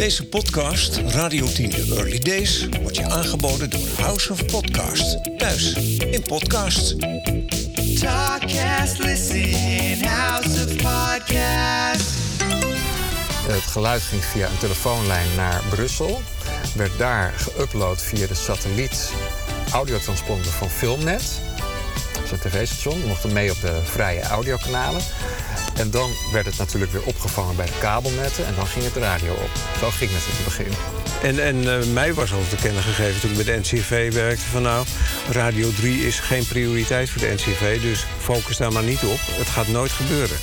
Deze podcast, Radio 10 The Early Days, wordt je aangeboden door House of Podcast. Thuis in podcast. Talkcast, listen, House of Podcast. Het geluid ging via een telefoonlijn naar Brussel. Werd daar geüpload via de satelliet audiotransponder van Filmnet. Een tv-station. We mochten mee op de vrije audiokanalen. En dan werd het natuurlijk weer opgevangen bij de kabelnetten. En dan ging het de radio op. Zo ging het in het begin. En, en eh, mij was al te kennen gegeven toen ik bij de NCV werkte... van nou, Radio 3 is geen prioriteit voor de NCV... dus focus daar maar niet op. Het gaat nooit gebeuren.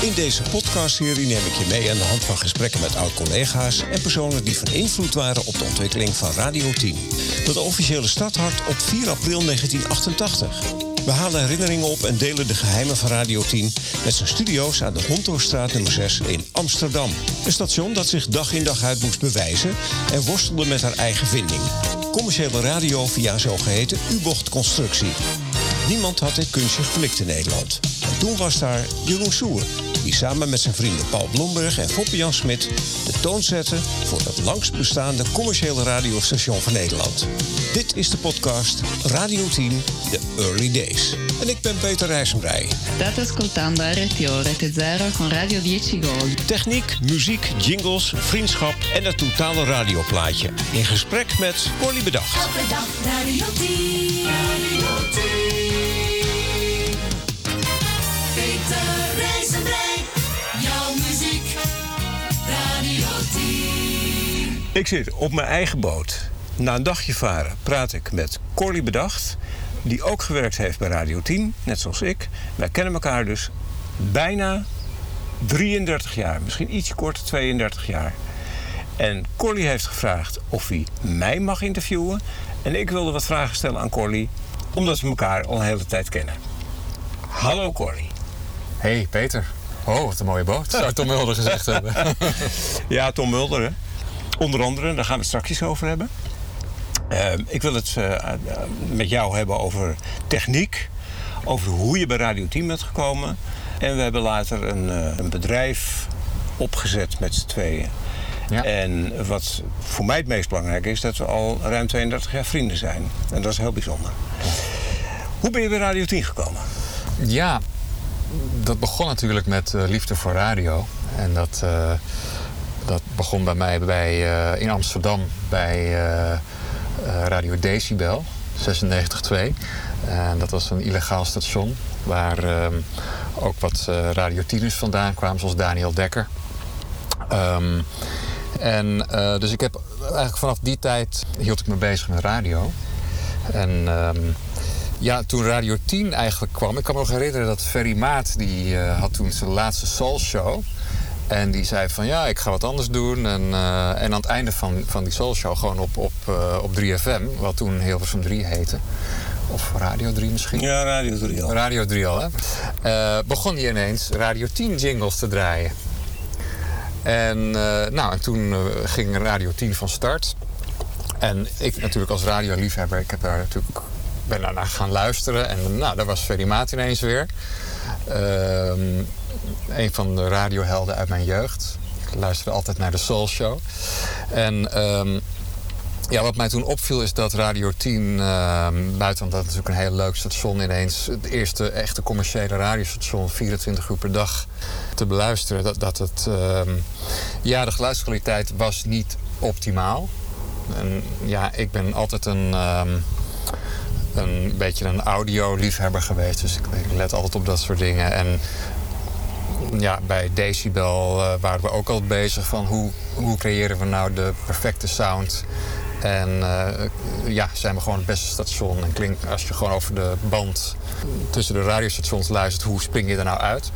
In deze podcastserie neem ik je mee aan de hand van gesprekken met oud-collega's en personen die van invloed waren op de ontwikkeling van Radio 10. Dat officiële starthart op 4 april 1988. We halen herinneringen op en delen de geheimen van Radio 10 met zijn studio's aan de Hontostraat nummer 6 in Amsterdam. Een station dat zich dag in dag uit moest bewijzen en worstelde met haar eigen vinding. Commerciële radio via zogeheten U-bochtconstructie. Niemand had dit kunstje geflikt in Nederland. En toen was daar Jeroen Soer, die samen met zijn vrienden Paul Blomberg en Foppe Jan Smit de toon zette voor het langst bestaande commerciële radiostation van Nederland. Dit is de podcast Radio 10, The Early Days. En ik ben Peter Rijsenbrij. State ascoltando RTO Rete Zero con Radio 10 Gold. Techniek, muziek, jingles, vriendschap en het totale radioplaatje. In gesprek met Corly Bedacht. Elke dag Radio 10. Radio 10. Ik zit op mijn eigen boot. Na een dagje varen praat ik met Corly Bedacht... die ook gewerkt heeft bij Radio 10, net zoals ik. Wij kennen elkaar dus bijna 33 jaar. Misschien iets korter, 32 jaar. En Corly heeft gevraagd of hij mij mag interviewen. En ik wilde wat vragen stellen aan Corly... omdat we elkaar al een hele tijd kennen. Hallo Corly. hey, Peter. Oh, wat een mooie boot, zou Tom Mulder gezegd hebben. Ja, Tom Mulder, hè? Onder andere, daar gaan we het straks over hebben. Eh, ik wil het eh, eh, met jou hebben over techniek, over hoe je bij Radio 10 bent gekomen. En we hebben later een, eh, een bedrijf opgezet met z'n tweeën. Ja. En wat voor mij het meest belangrijk is, dat we al ruim 32 jaar vrienden zijn. En dat is heel bijzonder. Hoe ben je bij Radio 10 gekomen? Ja, dat begon natuurlijk met liefde voor radio. En dat, dat begon bij mij bij, eh, in Amsterdam bij eh, eh, Radio Decibel 96.2. En dat was een illegaal station waar ehm, ook wat eh Radio 10'ers vandaan kwamen, zoals Daniel Dekker. Ehm, en dus ik heb eigenlijk vanaf die tijd hield ik me bezig met radio. En ehm, ja, toen Radio 10 eigenlijk kwam, ik kan me nog herinneren dat Ferry Maat, die had toen zijn laatste Soul Show. En die zei van ja, ik ga wat anders doen. En, eh, en aan het einde van, van die Soul Show gewoon op, op, eh, op 3FM, wat toen Hilversum 3 heette. Of Radio 3 misschien. Ja, Radio 3 al. Radio 3 al, hè? Eh, begon hij ineens Radio 10 jingles te draaien. En, nou, en toen ging Radio 10 van start. En ik natuurlijk als radioliefhebber, ik heb daar natuurlijk, ben daarna gaan luisteren. En nou, daar was Ferry Maat ineens weer. Ehm, een van de radiohelden uit mijn jeugd. Ik luisterde altijd naar de Soul Show. En ehm, ja, wat mij toen opviel is dat Radio 10, ehm, buiten dat natuurlijk een heel leuk station ineens, het eerste echte commerciële radiostation, 24 uur per dag te beluisteren, dat, dat het, ehm, ja, de geluidskwaliteit was niet optimaal. En ja, ik ben altijd een, een beetje een audio-liefhebber geweest, dus ik, ik let altijd op dat soort dingen. En ja, bij Decibel eh, waren we ook al bezig van hoe, hoe creëren we nou de perfecte sound. En eh, ja, zijn we gewoon het beste station. En klinkt als je gewoon over de band tussen de radiostations luistert, hoe spring je er nou uit?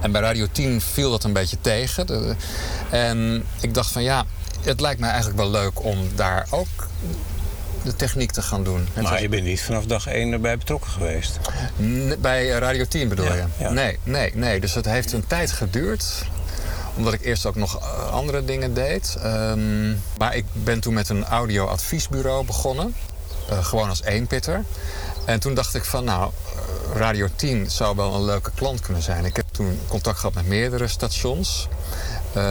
En bij Radio 10 viel dat een beetje tegen. En ik dacht van ja, het lijkt mij eigenlijk wel leuk om daar ook de techniek te gaan doen. Maar je bent niet vanaf dag 1 erbij betrokken geweest. N- Bij eh, Radio 10 bedoel Ja, je? ja. Nee, nee, nee. Dus het heeft een tijd geduurd. Omdat ik eerst ook nog eh, andere dingen deed. Ehm, maar ik ben toen met een audio-adviesbureau begonnen. Eh, gewoon als eenpitter. En toen dacht ik van, nou, Radio 10 zou wel een leuke klant kunnen zijn. Ik heb toen contact gehad met meerdere stations.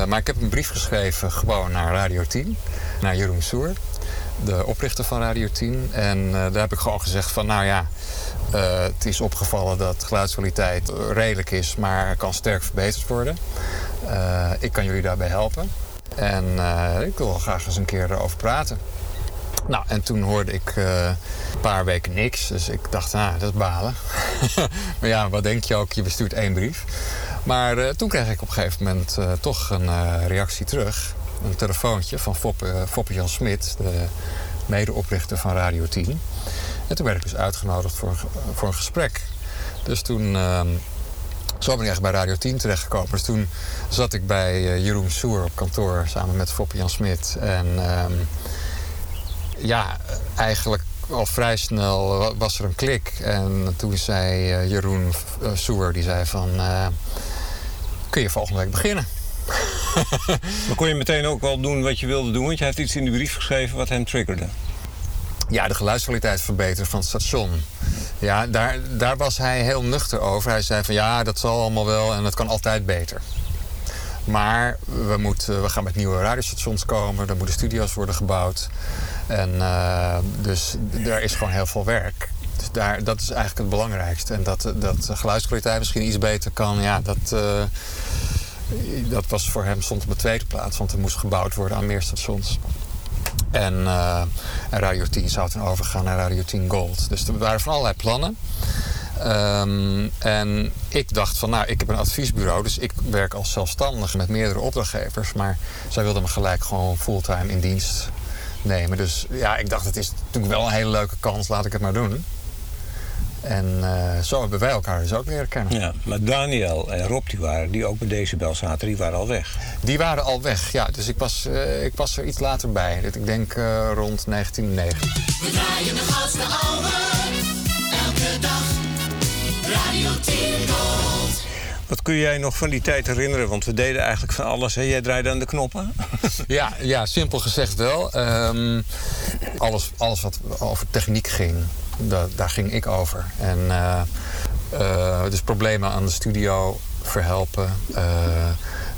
Maar ik heb een brief geschreven gewoon naar Radio 10, naar Jeroen Soer, de oprichter van Radio 10. En eh, daar heb ik gewoon gezegd van, nou ja, eh, het is opgevallen dat geluidskwaliteit redelijk is, maar kan sterk verbeterd worden. Eh, ik kan jullie daarbij helpen. En ik wil graag eens een keer erover praten. Nou, en toen hoorde ik een paar weken niks. Dus ik dacht, nou, dat is balen. maar ja, wat denk je ook? Je bestuurt één brief. Maar toen kreeg ik op een gegeven moment toch een reactie terug. Een telefoontje van Foppe, Foppe Jan Smit, de medeoprichter van Radio 10. En toen werd ik dus uitgenodigd voor, voor een gesprek. Dus toen... ehm, zo ben ik eigenlijk bij Radio 10 terechtgekomen. Dus toen zat ik bij eh, Jeroen Soer op kantoor samen met Foppe Jan Smit. En ehm, ja, eigenlijk al vrij snel wa- was er een klik. En toen zei eh, Jeroen eh, Soer, die zei van... eh, kun je volgende week beginnen? Maar kon je meteen ook wel doen wat je wilde doen? Want je heeft iets in de brief geschreven wat hem triggerde. Ja, de geluidskwaliteit verbeteren van het station. Ja, daar, daar was hij heel nuchter over. Hij zei van ja, dat zal allemaal wel en dat kan altijd beter. Maar we, moeten, we gaan met nieuwe radiostations komen. Er moeten studio's worden gebouwd. En eh, dus er is gewoon heel veel werk. Dus daar, dat is eigenlijk het belangrijkste. En dat, dat de geluidskwaliteit misschien iets beter kan, ja, dat, eh, dat was voor hem stond op de tweede plaats. Want er moest gebouwd worden aan meer stations. En, eh, en Radio 10 zou toen overgaan naar Radio 10 Gold. Dus er waren van allerlei plannen. Ehm, en ik dacht van, nou, ik heb een adviesbureau, dus ik werk als zelfstandige met meerdere opdrachtgevers. Maar zij wilden me gelijk gewoon fulltime in dienst nemen. Dus ja, ik dacht, het is natuurlijk wel een hele leuke kans, laat ik het maar doen. En eh, zo hebben wij elkaar dus ook leren kennen. Ja, maar Daniel en Rob, die, waren, die ook bij Decibel zaten, die waren al weg. Die waren al weg, ja. Dus ik was, eh, ik was er iets later bij. Ik denk eh, rond 1990. We draaien de ouwe. Elke dag. Radio 10 Gold. Wat kun jij nog van die tijd herinneren? Want we deden eigenlijk van alles. Hè? Jij draaide aan de knoppen. Ja, ja simpel gezegd wel. Ehm, alles, alles wat over techniek ging, da- daar ging ik over. En eh, eh, dus problemen aan de studio verhelpen. eh,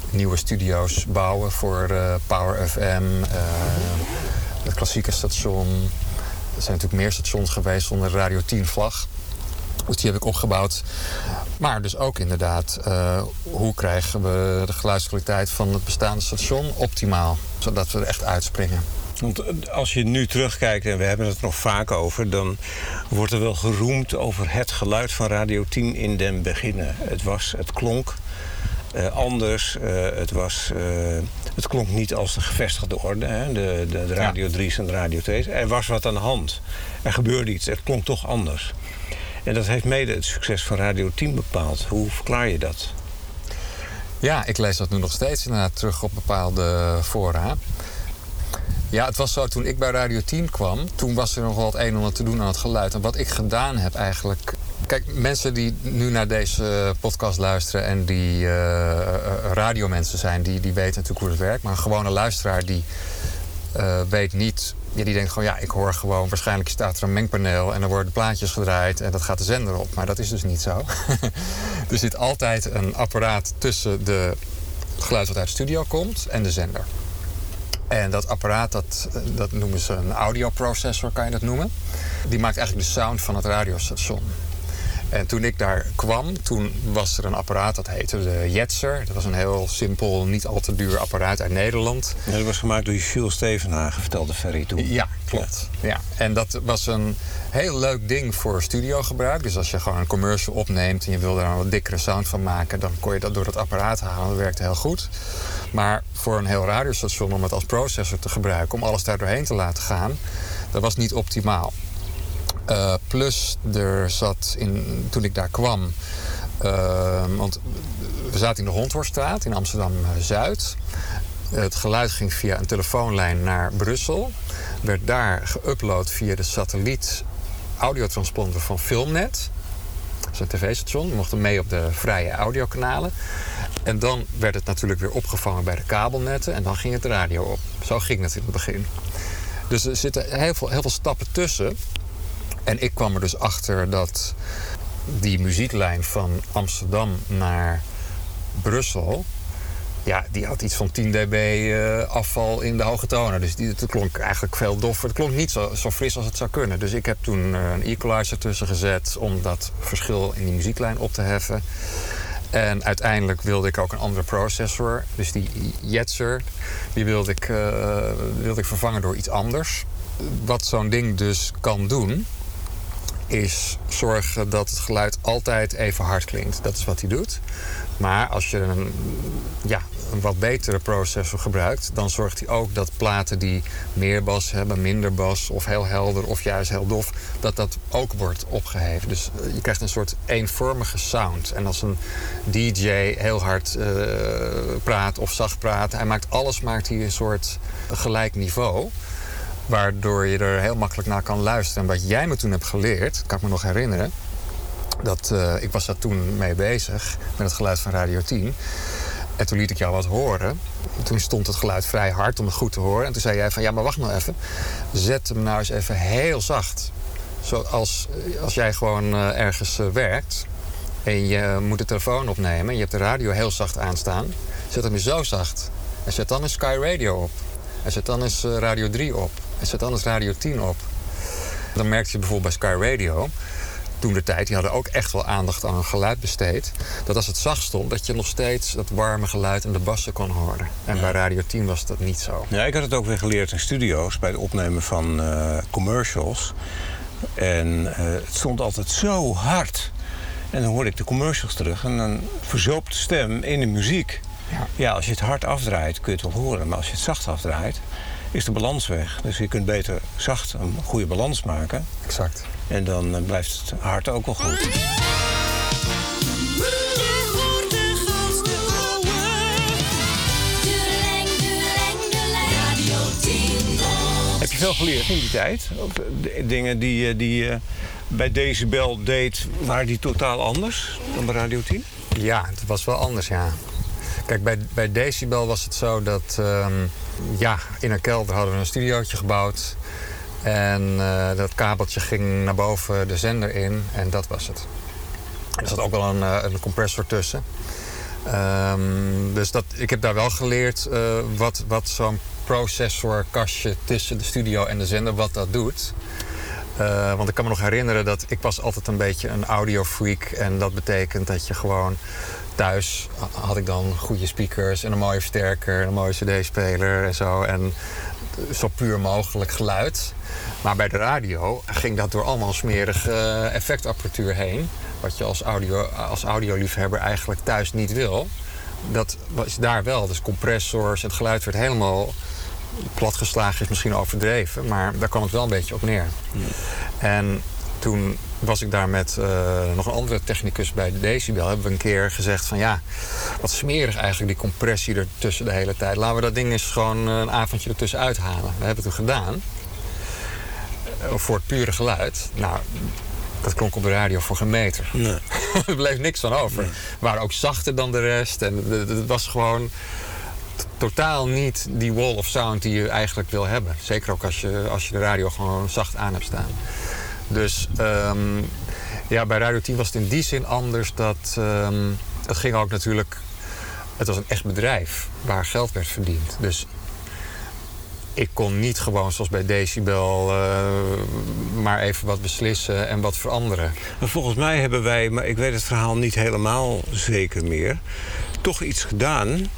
nieuwe studio's bouwen voor Power FM. het klassieke station. Er zijn natuurlijk meer stations geweest onder de Radio 10 vlag. Dus die heb ik opgebouwd. Maar dus ook inderdaad, hoe krijgen we de geluidskwaliteit van het bestaande station optimaal? Zodat we er echt uitspringen. Want eh, als je nu terugkijkt, en we hebben het nog vaak over... dan wordt er wel geroemd over het geluid van Radio 10 in den beginnen. Het, was, het klonk eh, anders. eh, het, was, het klonk niet als de gevestigde orde. Hè? De, de, de Radio 3's en de Radio 2's. Er was wat aan de hand. Er gebeurde iets. Het klonk toch anders. En dat heeft mede het succes van Radio 10 bepaald. Hoe verklaar je dat? Ja, ik lees dat nu nog steeds inderdaad terug op bepaalde fora. Ja, het was zo toen ik bij Radio 10 kwam. Toen was er nog het een en ander te doen aan het geluid. En wat ik gedaan heb eigenlijk. Kijk, mensen die nu naar deze podcast luisteren en die eh, radiomensen zijn, die, die weten natuurlijk hoe het werkt. Maar een gewone luisteraar die eh, weet niet. Ja, die denkt gewoon, ja, ik hoor gewoon, waarschijnlijk staat er een mengpaneel en er worden plaatjes gedraaid en dat gaat de zender op. Maar dat is dus niet zo. er zit altijd een apparaat tussen de, het geluid wat uit de studio komt en de zender. En dat apparaat, dat, dat noemen ze een audioprocessor, kan je dat noemen. Die maakt eigenlijk de sound van het radiostation. En toen ik daar kwam, toen was er een apparaat dat heette de Jetser. Dat was een heel simpel, niet al te duur apparaat uit Nederland. Ja, dat was gemaakt door Jules Stevenhagen, vertelde Ferry toen. Ja, klopt. Ja. En dat was een heel leuk ding voor studiogebruik. Dus als je gewoon een commercial opneemt en je wil daar een wat dikkere sound van maken, dan kon je dat door het apparaat halen. Dat werkte heel goed. Maar voor een heel radiostation om het als processor te gebruiken, om alles daar doorheen te laten gaan, dat was niet optimaal. Uh, plus, er zat in, toen ik daar kwam. Uh, want we zaten in de Hondhorststraat in Amsterdam Zuid. Het geluid ging via een telefoonlijn naar Brussel. Werd daar geüpload via de satelliet audiotransponder van Filmnet. Dat is een tv-station. We mochten mee op de vrije audiokanalen. En dan werd het natuurlijk weer opgevangen bij de kabelnetten. En dan ging het radio op. Zo ging het in het begin. Dus er zitten heel veel, heel veel stappen tussen. En ik kwam er dus achter dat die muzieklijn van Amsterdam naar Brussel. Ja, die had iets van 10 dB eh, afval in de hoge tonen. Dus die, klonk eigenlijk veel doffer. Het klonk niet zo, zo fris als het zou kunnen. Dus ik heb toen eh, een equalizer tussen gezet om dat verschil in die muzieklijn op te heffen. En uiteindelijk wilde ik ook een andere processor. Dus die Jetser, die wilde ik, eh, wilde ik vervangen door iets anders. Wat zo'n ding dus kan doen, is zorgen dat het geluid altijd even hard klinkt. Dat is wat hij doet. Maar als je een, ja, een wat betere processor gebruikt, dan zorgt hij ook dat platen die meer bas hebben, minder bas of heel helder of juist heel dof, dat dat ook wordt opgeheven. Dus eh, je krijgt een soort eenvormige sound. En als een DJ heel hard eh, praat of zacht praat, hij maakt alles maakt hij een soort gelijk niveau. Waardoor je er heel makkelijk naar kan luisteren. En wat jij me toen hebt geleerd, kan ik me nog herinneren. Dat, eh, ik was daar toen mee bezig met het geluid van Radio 10. En toen liet ik jou wat horen. Toen stond het geluid vrij hard om het goed te horen. En toen zei jij van ja, maar wacht nou even. Zet hem nou eens even heel zacht. Zoals als jij gewoon eh, ergens eh, werkt. En je moet de telefoon opnemen. En je hebt de radio heel zacht aanstaan. Zet hem zo zacht. En zet dan eens Sky Radio op. En zet dan eens eh, Radio 3 op. En zet dan eens Radio 10 op. Dan merkte je bijvoorbeeld bij Sky Radio toen de tijd, die hadden ook echt wel aandacht aan geluid besteed. Dat als het zacht stond, dat je nog steeds dat warme geluid en de bassen kon horen. En bij Radio 10 was dat niet zo. Ja, ik had het ook weer geleerd in studio's bij het opnemen van eh, commercials. En eh, het stond altijd zo hard. En dan hoorde ik de commercials terug en dan verzoopt de stem in de muziek. Ja. Ja, als je het hard afdraait kun je het wel horen, maar als je het zacht afdraait, is de balans weg. Dus je kunt beter zacht een goede balans maken. Exact. En dan eh, blijft het hard ook wel goed. Heb je veel geleerd in die tijd? Eh, dingen die, eh, die je bij Decibel deed, waren die totaal anders dan bij Radio 10? Ja, het was wel anders, ja. Kijk, bij, bij Decibel was het zo dat... ehm, ja, in een kelder hadden we een studiootje gebouwd. En eh, dat kabeltje ging naar boven de zender in. En dat was het. Er zat ook wel een, eh, een compressor tussen. Ehm, dus dat, ik heb daar wel geleerd eh, wat, wat zo'n processorkastje tussen de studio en de zender, wat dat doet. Eh, want ik kan me nog herinneren dat ik was altijd een beetje een audiofreak. En dat betekent dat je gewoon thuis ha- had ik dan goede speakers en een mooie versterker, en een mooie cd-speler en zo. En zo puur mogelijk geluid. Maar bij de radio ging dat door allemaal smerige eh, effectapparatuur heen. Wat je als, audio, als audioliefhebber eigenlijk thuis niet wil. Dat was daar wel. Dus compressors, het geluid werd helemaal platgeslagen is misschien overdreven, maar daar kwam het wel een beetje op neer. En toen was ik daar met eh, nog een andere technicus bij de Decibel. Hebben we een keer gezegd van ja, wat smerig eigenlijk die compressie ertussen de hele tijd. Laten we dat ding eens gewoon eh, een avondje ertussen uithalen. We hebben het toen gedaan. Eh, voor het pure geluid. Nou, dat klonk op de radio voor geen meter. Nee. er bleef niks van over. We waren ook zachter dan de rest. En het- was gewoon totaal niet die wall of sound die je eigenlijk wil hebben. Zeker ook als je, als je de radio gewoon zacht aan hebt staan. Dus ehm, ja, bij Radio 10 was het in die zin anders dat ehm, het ging ook natuurlijk. Het was een echt bedrijf waar geld werd verdiend. Dus ik kon niet gewoon zoals bij Decibel eh, maar even wat beslissen en wat veranderen. Maar volgens mij hebben wij, maar ik weet het verhaal niet helemaal zeker meer, toch iets gedaan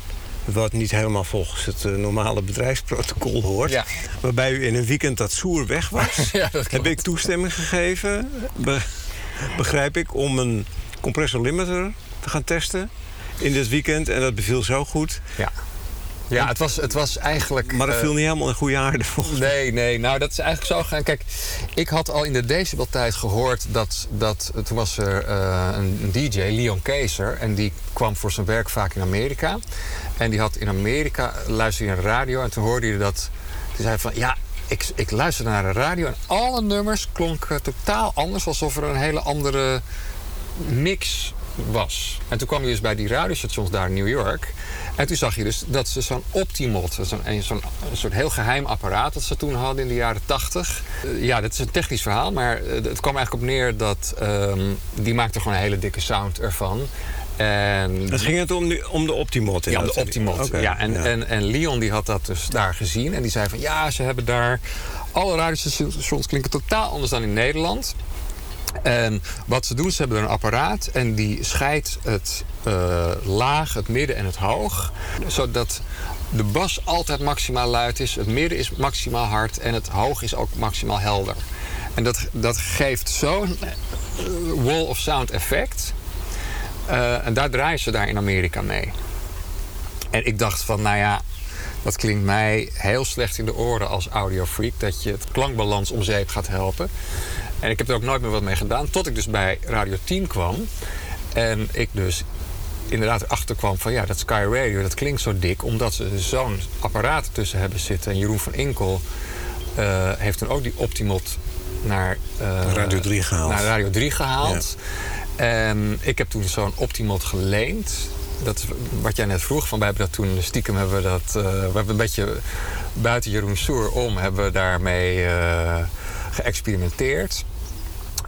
wat niet helemaal volgens het eh, normale bedrijfsprotocol hoort. Ja. Waarbij u in een weekend dat Soer weg was. Ja, dat heb ik toestemming gegeven, be- begrijp ik, om een compressor limiter te gaan testen in dit weekend. En dat beviel zo goed. Ja, ja het, was, het was eigenlijk. Maar dat eh, viel niet helemaal in goede aarde volgens mij. Nee, nee, nou dat is eigenlijk zo gegaan. Kijk, ik had al in de decibeltijd gehoord dat, dat toen was er eh, een DJ, Leon Keizer, en die kwam voor zijn werk vaak in Amerika. En die had in Amerika, luisterde hij naar de radio en toen hoorde hij dat, die zei van ja, ik, ik luisterde naar de radio en alle nummers klonken totaal anders, alsof er een hele andere mix was. En toen kwam hij dus bij die radiostations daar in New York. En toen zag je dus dat ze zo'n Optimod, zo'n een soort heel geheim apparaat dat ze toen hadden in de jaren 80. Eh, ja, dit is een technisch verhaal, maar eh, het kwam eigenlijk op neer dat ehm, die maakte gewoon een hele dikke sound ervan. En Het ging het om, die- om de Optimot. ja, om de. Optimot. Ja, en, En, en Leon die had dat dus daar gezien. En die zei van ja, ze hebben daar... Alle radiostations klinken totaal anders dan in Nederland. En wat ze doen, ze hebben een apparaat en die scheidt het eh, laag, het midden en het hoog. Zodat de bas altijd maximaal luid is, het midden is maximaal hard en het hoog is ook maximaal helder. En dat, dat geeft zo'n eh, wall of sound effect. Eh, en daar draaien ze daar in Amerika mee. En ik dacht van, nou ja, dat klinkt mij heel slecht in de oren als audiofreak. Dat je het klankbalans om zeep gaat helpen. En ik heb er ook nooit meer wat mee gedaan. Tot ik dus bij Radio 10 kwam. En ik dus inderdaad erachter kwam van ja, dat Sky Radio, dat klinkt zo dik. Omdat ze zo'n apparaat tussen hebben zitten. En Jeroen van Inkel eh, heeft toen ook die Optimot naar eh, Radio 3 gehaald. Naar Radio 3 gehaald. En ik heb toen zo'n Optimot geleend. Dat wat jij net vroeg, van wij hebben dat toen stiekem hebben we dat. eh, we hebben een beetje buiten Jeroen Soer om hebben we daarmee geëxperimenteerd.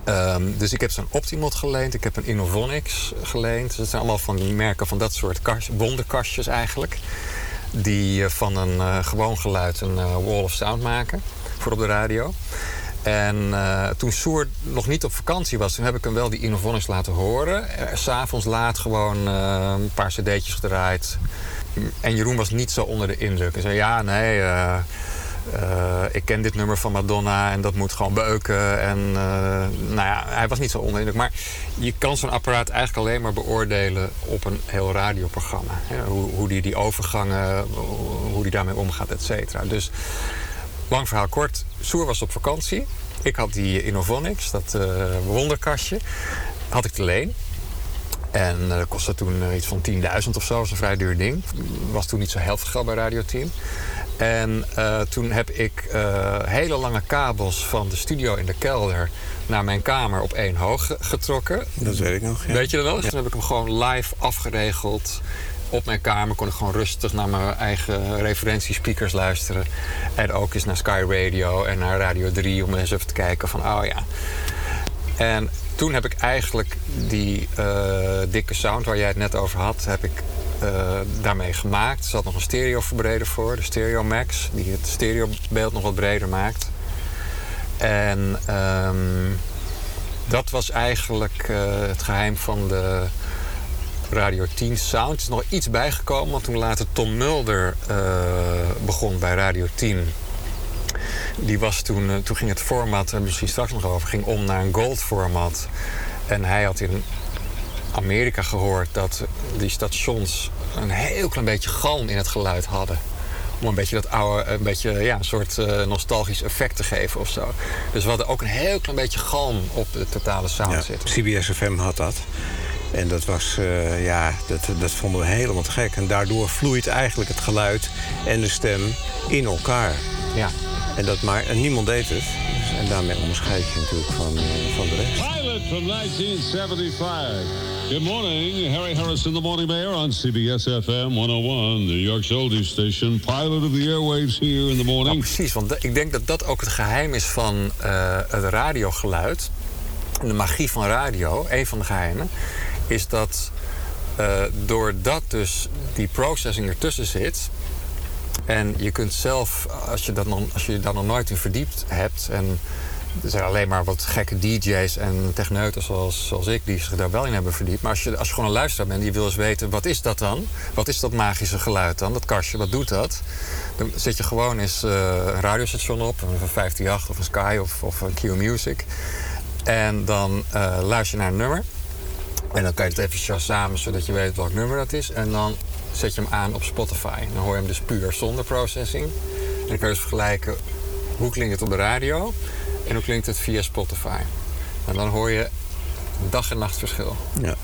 Ehm, dus ik heb zo'n Optimot geleend, ik heb een Innovonics geleend. Dat zijn allemaal van die merken van dat soort kast, wonderkastjes eigenlijk. Die eh, van een eh, gewoon geluid een eh, wall of sound maken voor op de radio. En toen Soer nog niet op vakantie was, toen heb ik hem wel die Innovonics laten horen. S'avonds laat gewoon een paar cd'tjes gedraaid. En Jeroen was niet zo onder de indruk. Hij zei, ja, nee, eh, ik ken dit nummer van Madonna en dat moet gewoon beuken. En eh, nou ja, hij was niet zo indruk. Maar je kan zo'n apparaat eigenlijk alleen maar beoordelen op een heel radioprogramma. Hoe, hoe die die overgangen, hoe die daarmee omgaat, et cetera. Dus lang verhaal kort, Soer was op vakantie. Ik had die Innovonics, dat eh, wonderkastje, had ik te leen. En dat kostte toen iets van 10.000 of zo, dat was een vrij duur ding. Was toen niet zo heel veel geld bij Radio 10. En eh, toen heb ik eh, hele lange kabels van de studio in de kelder naar mijn kamer op één hoog ge- getrokken. Dat weet ik nog. Ja. Weet je dat nog? Toen heb ik hem gewoon live afgeregeld. Op mijn kamer kon ik gewoon rustig naar mijn eigen referentiespeakers luisteren. En ook eens naar Sky Radio en naar Radio 3 om eens even te kijken van, oh ja. En toen heb ik eigenlijk die eh, dikke sound waar jij het net over had, heb ik eh, daarmee gemaakt. Er zat nog een stereoverbreder voor, de Stereo Max, die het stereobeeld nog wat breder maakt. En ehm, dat was eigenlijk eh, het geheim van de Radio 10 sound. Er is nog iets bijgekomen, want toen later Tom Mulder eh, begon bij Radio 10. Die was toen, toen ging het format, daar misschien straks nog over, ging om naar een gold format. En hij had in Amerika gehoord dat die stations een heel klein beetje galm in het geluid hadden. Om een beetje dat oude, een beetje, ja, een soort eh, nostalgisch effect te geven of zo. Dus we hadden ook een heel klein beetje galm op de totale sound Ja, zitten. CBS FM had dat. En dat was, eh, ja, dat, dat vonden we helemaal te gek. En daardoor vloeit eigenlijk het geluid en de stem in elkaar. Ja. En, dat maar, en niemand deed het. Dus, en daarmee onderscheid je natuurlijk van, eh, van de rest. Pilot from 1975. Good morning, Harry Harrison, the morning mayor on CBS FM 101, New York's oldies station. Pilot of the airwaves here in the Nou, morning. precies, want ik denk dat dat ook het geheim is van eh, het radiogeluid. De magie van radio, een van de geheimen, is dat eh, doordat dus die processing ertussen zit. En je kunt zelf, als je, dat nog, als je daar nog nooit in verdiept hebt. En er zijn alleen maar wat gekke DJ's en techneuten zoals, zoals ik die zich daar wel in hebben verdiept. Maar als je, als je gewoon een luisteraar bent die wil eens weten, wat is dat dan? Wat is dat magische geluid dan? Dat kastje, wat doet dat? Dan zet je gewoon eens eh, een radiostation op, een 538 of een Sky of, of een Q Music. En dan eh, luister je naar een nummer. En dan kan je het even samen zodat je weet welk nummer dat is. En dan zet je hem aan op Spotify. Dan hoor je hem dus puur zonder processing. En dan kan je dus vergelijken hoe klinkt het op de radio en hoe klinkt het via Spotify. En dan hoor je dag en nacht verschil. Ja.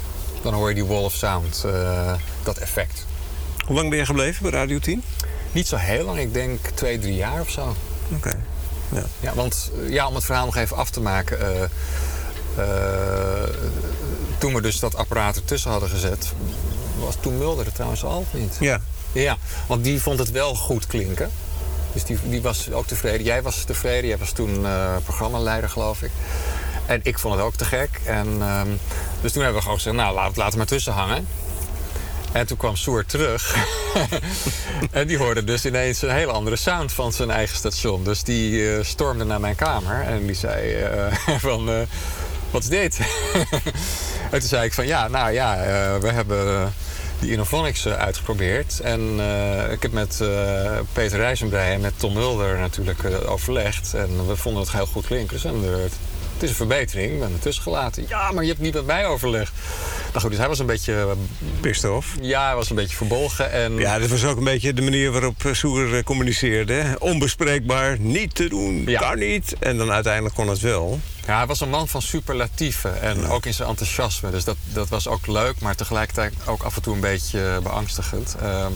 Dan hoor je die wall of sound, eh, dat effect. Hoe lang ben je gebleven bij Radio 10? Niet zo heel lang, ik denk twee, drie jaar of zo. Oké. Ja. Ja, want eh, ja, om het verhaal nog even af te maken. eh, toen we dus dat apparaat ertussen hadden gezet, was toen Mulder er trouwens al niet? ja. Ja, want die vond het wel goed klinken. Dus die, die was ook tevreden. Jij was tevreden, jij was toen eh, programmaleider, geloof ik. En ik vond het ook te gek. En, ehm, dus toen hebben we gewoon gezegd, nou, laten we het maar tussen hangen. En toen kwam Soer terug. en die hoorde dus ineens een hele andere sound van zijn eigen station. Dus die eh, stormde naar mijn kamer en die zei eh, van... wat is dit? en toen zei ik van ja, nou ja, we hebben die Innovonics eh, uitgeprobeerd. En eh, ik heb met eh, Peter Rijzenbrei en met Tom Mulder natuurlijk overlegd. En we vonden het heel goed klinken. Dus het is een verbetering, ik ben ertussen gelaten. Ja, maar je hebt niet met mij overlegd. Nou goed, dus hij was een beetje... Pissed off. ja, hij was een beetje verbolgen. En Ja, dat was ook een beetje de manier waarop Soer communiceerde. Onbespreekbaar, niet te doen, Ja. kan niet. En dan uiteindelijk kon het wel. Ja, hij was een man van superlatieven en ook in zijn enthousiasme. Dus dat, dat was ook leuk, maar tegelijkertijd ook af en toe een beetje beangstigend. Ehm,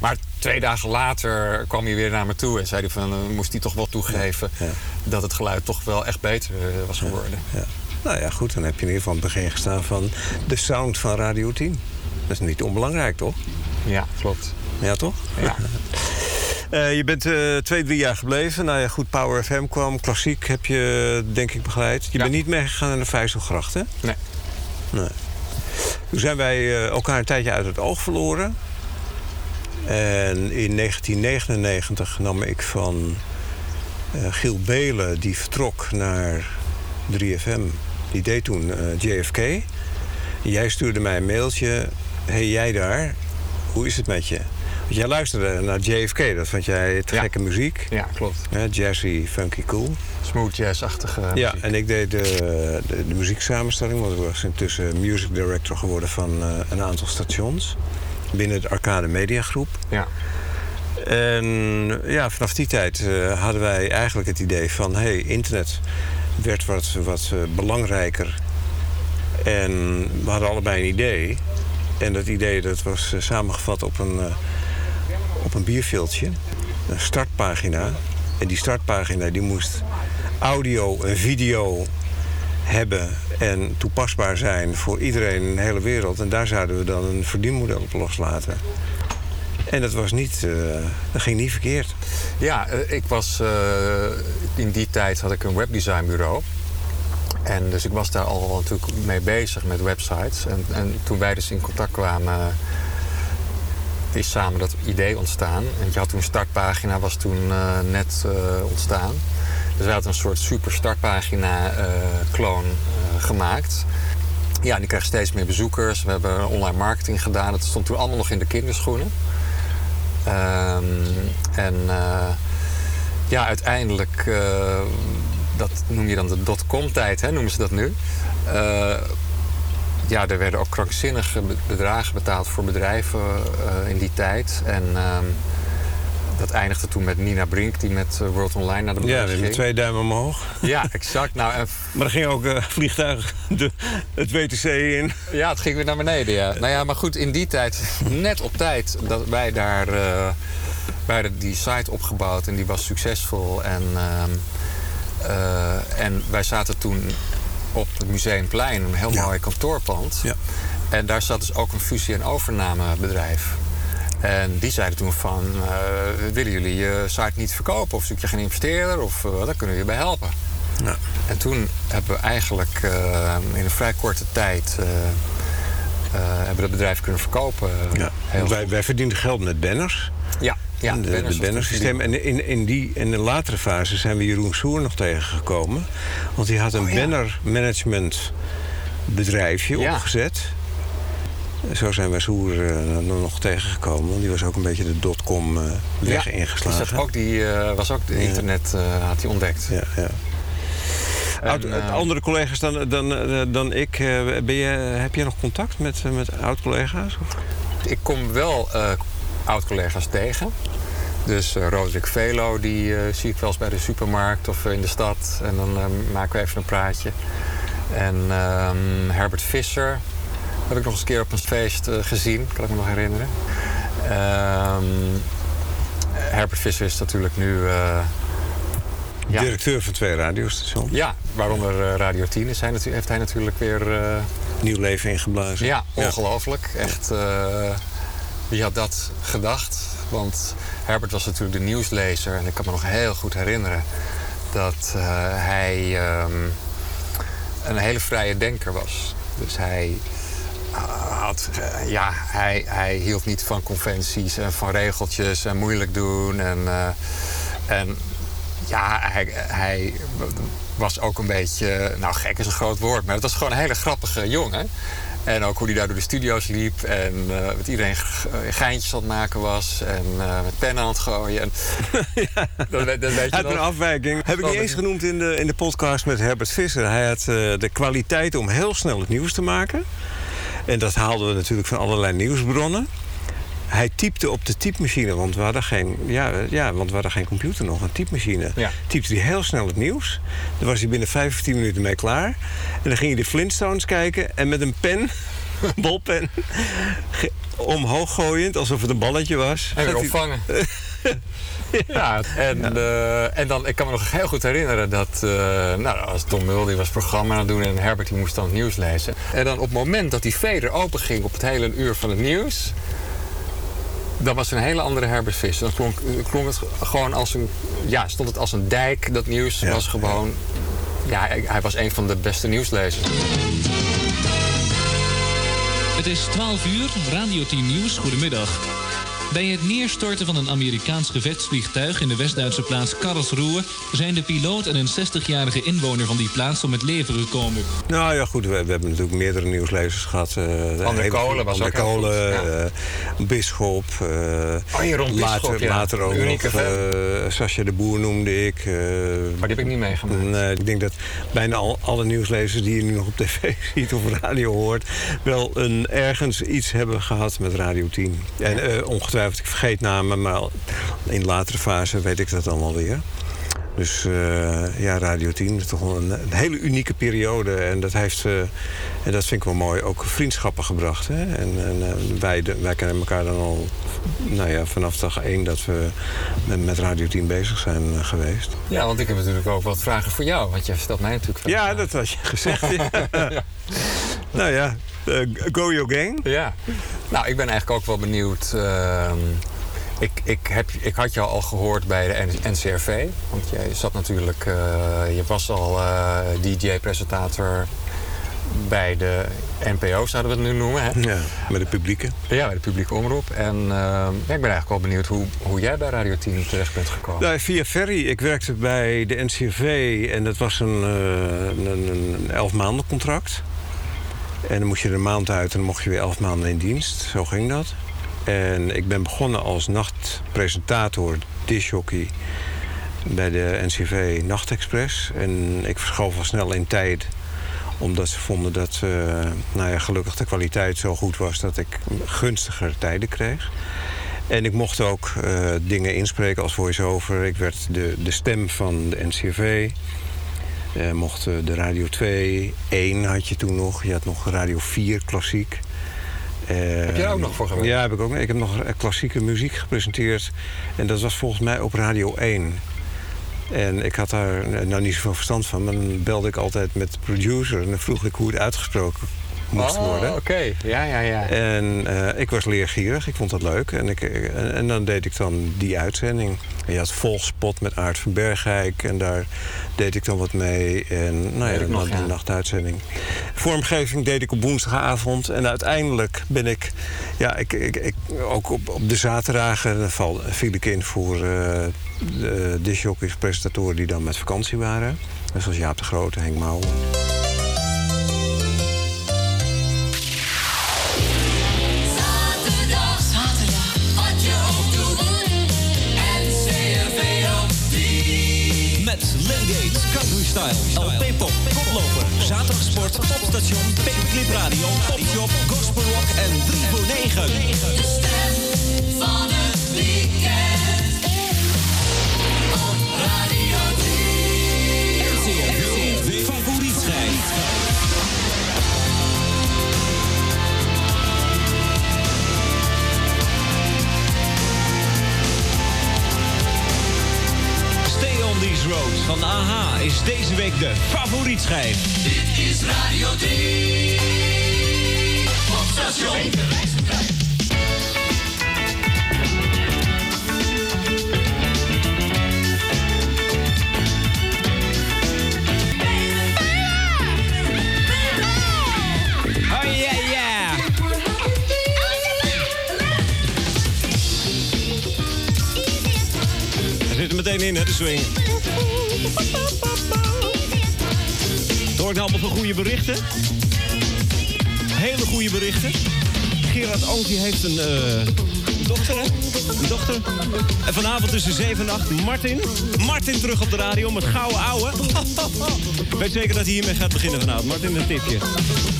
maar twee dagen later kwam hij weer naar me toe en zei hij van, eh, moest hij toch wel toegeven Ja. dat het geluid toch wel echt beter eh, was geworden. Ja. Nou ja, goed, dan heb je in ieder geval het begin gestaan van de sound van Radio 10. Dat is niet onbelangrijk, toch? Ja, klopt. Ja, toch? Ja. Eh, je bent eh, twee, drie jaar gebleven. Nou ja, goed, Power FM kwam. Klassiek heb je, denk ik, begeleid. Je Ja. bent niet meegegaan naar de Vijzelgracht, hè? Nee. Nee. Toen zijn wij eh, elkaar een tijdje uit het oog verloren. En in 1999 nam ik van eh, Giel Belen, die vertrok naar 3FM. Die deed toen JFK. Jij stuurde mij een mailtje. hey, jij daar? Hoe is het met je? Want jij luisterde naar JFK. Dat vond jij te Ja. gekke muziek. Ja, klopt. Hè, jazzy, funky, cool. Smooth jazz-achtige Ja, muziek. en ik deed de, de, de muzieksamenstelling, want ik was intussen music director geworden van eh, een aantal stations binnen de Arcade Media Groep. Ja. En ja, vanaf die tijd eh, hadden wij eigenlijk het idee van, hey, internet werd wat, wat eh, belangrijker. En we hadden allebei een idee. En dat idee dat was samengevat op een, op een bierviltje, een startpagina. En die startpagina die moest audio en video hebben en toepasbaar zijn voor iedereen in de hele wereld. En daar zouden we dan een verdienmodel op loslaten. En dat was niet, eh, dat ging niet verkeerd. Ja, eh, ik was eh, in die tijd had ik een webdesignbureau. En dus ik was daar al natuurlijk mee bezig met websites. En, en toen wij dus in contact kwamen, is samen dat idee ontstaan. En je had toen startpagina, was toen eh, net eh, ontstaan. Dus we hadden een soort super startpagina eh gemaakt. Ja, die kreeg steeds meer bezoekers. We hebben online marketing gedaan. Dat stond toen allemaal nog in de kinderschoenen. Ehm, en ja, uiteindelijk, dat noem je dan de dotcom-tijd, noemen ze dat nu. Ja, er werden ook krankzinnige be- bedragen betaald voor bedrijven eh, in die tijd. En ehm, dat eindigde toen met Nina Brink, die met eh, World Online naar de Ja, beurs we hebben ging. twee duimen omhoog. Ja, exact. Nou, en Maar er ging ook eh, vliegtuig de, het WTC in. Ja, het ging weer naar beneden, ja. Nou ja, maar goed, in die tijd, net op tijd, dat wij daar... wij hadden die site opgebouwd en die was succesvol. En, ehm, eh, en wij zaten toen op het Museumplein, een heel mooi kantoorpand. Ja. En daar zat dus ook een fusie- en overnamebedrijf. En die zeiden toen van, eh, willen jullie je site niet verkopen? Of zoek je geen investeerder? Of uh, daar kunnen we je bij helpen. Ja. En toen hebben we eigenlijk eh, in een vrij korte tijd... eh, eh, hebben we het bedrijf kunnen verkopen. Ja. Wij, wij verdienden geld met banners. Ja, ja de, banners de bannersysteem. En in, in, die, in de latere fase zijn we Jeroen Soer nog tegengekomen. Want die had een Oh, ja. bannermanagement bedrijfje Ja. opgezet. Zo zijn wij Soer eh, nog tegengekomen. Want die was ook een beetje de dotcom eh weg ja, ingeslagen. Die zat ook die, eh, was ook de internet had hij ontdekt. Ja, ja. Oud- andere collega's dan, dan, dan ik, ben je, heb jij nog contact met, met oud-collega's? Ik kom wel oud-collega's tegen. Dus eh Roderick Velo, die eh, zie ik wel eens bij de supermarkt of in de stad. En dan eh, maken we even een praatje. En ehm, Herbert Visser heb ik nog eens een keer op een feest gezien, kan ik me nog herinneren. Ehm, Herbert Visser is natuurlijk nu... ja, Directeur van twee radiostations. ja, waaronder Radio 10 is hij heeft hij natuurlijk weer... Nieuw leven ingeblazen. ja, ongelooflijk. Echt, wie had dat gedacht? Want Herbert was natuurlijk de nieuwslezer. En ik kan me nog heel goed herinneren dat eh, hij... ehm, een hele vrije denker was. Dus hij uh, had, uh, ja, hij, hij hield niet van conventies en van regeltjes en moeilijk doen. En, en ja, hij, hij was ook een beetje, nou gek is een groot woord, maar het was gewoon een hele grappige jongen. En ook hoe hij daar door de studio's liep en uh, met iedereen geintjes aan het maken was en uh, met pennen aan het gooien. En, ja. dat, dat weet je had een afwijking. Heb ik niet eens genoemd in de, in de podcast met Herbert Visser. Hij had uh, de kwaliteit om heel snel het nieuws te maken. En dat haalden we natuurlijk van allerlei nieuwsbronnen. Hij typte op de typemachine, want we hadden geen, ja, ja, want we hadden geen computer nog, een typemachine. Ja. Typte hij heel snel het nieuws. Daar was hij binnen 15 minuten mee klaar. En dan ging hij de Flintstones kijken en met een pen, een bolpen, omhoog gooiend, alsof het een balletje was. En weer opvangen. ja, en, ja. Uh, en dan, ik kan me nog heel goed herinneren dat, uh, nou, als Tom Mul die was programma aan het doen en Herbert die moest dan het nieuws lezen. En dan op het moment dat die veder open ging op het hele uur van het nieuws, dan was een hele andere Herbert Visser. Dan klonk, klonk het gewoon als een, ja, stond het als een dijk. Dat nieuws ja. was gewoon, ja, hij, hij was een van de beste nieuwslezers. Het is 12 uur, Radio 10 Nieuws, goedemiddag. Bij het neerstorten van een Amerikaans gevechtsvliegtuig in de West-Duitse plaats Karlsruhe zijn de piloot en een 60-jarige inwoner van die plaats om het leven gekomen. Nou ja, goed, we, we hebben natuurlijk meerdere nieuwslezers gehad. Uh, Van der Kolen was ook Kolen, ja. uh, Bisschop. Uh, Oh, later, Bisschop, ja. later ook unieke nog uh, Sascha de Boer noemde ik. Uh, Maar die heb ik niet meegemaakt. Nee, ik denk dat bijna al, alle nieuwslezers die je nu nog op tv ziet of radio hoort... wel een, ergens iets hebben gehad met Radio 10. En uh, ongetwijfeld, ik vergeet namen, maar in latere fase weet ik dat dan wel weer. Dus uh, ja, Radio 10 is toch een, een, hele unieke periode. En dat heeft, uh, en dat vind ik wel mooi, ook vriendschappen gebracht. Hè? En, en uh, wij, de, wij kennen elkaar dan al nou ja, vanaf dag één dat we met, met Radio 10 bezig zijn geweest. Ja, want ik heb natuurlijk ook wat vragen voor jou. Want jij stelt mij natuurlijk vragen. Ja, dat had je gezegd. ja. nou ja, go your gang. Ja. Nou, ik ben eigenlijk ook wel benieuwd... ehm, ik, ik, heb, ik had je al gehoord bij de NCRV. Want jij zat natuurlijk, uh, je was al uh, DJ-presentator bij de NPO, zouden we het nu noemen. Hè? Ja, met de publieke. Ja, bij de publieke omroep. En uh, ja, ik ben eigenlijk wel benieuwd hoe, hoe jij bij Radio 10 terecht bent gekomen. Nou, via Ferry. Ik werkte bij de NCRV en dat was een, een, een elf maanden contract. En dan moest je er een maand uit en dan mocht je weer elf maanden in dienst. Zo ging dat. En ik ben begonnen als nachtpresentator, disjockey bij de NCV Nachtexpress. En ik verschoof al snel in tijd, omdat ze vonden dat uh, nou ja, gelukkig de kwaliteit zo goed was dat ik gunstiger tijden kreeg. En ik mocht ook uh, dingen inspreken als voice-over. Ik werd de, de stem van de NCV. Uh, mocht de Radio 2, 1 had je toen nog. Je had nog Radio 4 klassiek. Uh, heb je daar ook nog voor gewerkt? Ja, heb ik ook. Ik heb nog klassieke muziek gepresenteerd. En dat was volgens mij op Radio 1. En ik had daar nou niet zoveel verstand van. Maar dan belde ik altijd met de producer. En dan vroeg ik hoe het uitgesproken moest oh, worden. oké. Okay. Ja, ja, ja. En uh, ik was leergierig. Ik vond dat leuk. En, ik, en, en, dan deed ik dan die uitzending. En je had Volgspot met Aart van Bergijk. En daar deed ik dan wat mee. En nou ja, dan nog, ja. de nachtuitzending. Vormgeving deed ik op woensdagavond. En uiteindelijk ben ik... Ja, ik, ik, ik ook op, op de zaterdagen val, viel ik in voor uh, de disjockeys, presentatoren die dan met vakantie waren. Zoals Jaap de Grote, Henk Mouwen. Style, LP Pop, Koploper, Zaterdagsport, Topstation, Paperclip Radio, Popshop, Gospel Rock en 3 voor 9. Road van AHA is deze week de favoriet schijf. Dit is Radio 3 op station Oh. We zitten meteen in, hè, de swing. Hoort allemaal van goede berichten. Hele goede berichten. Gerard Oontje heeft een eh, dochter, hè? Een dochter. En vanavond tussen 7 en 8 Martin. Martin terug op de radio met gouden ouwe. Ik weet zeker dat hij hiermee gaat beginnen vanavond. Martin, een tipje.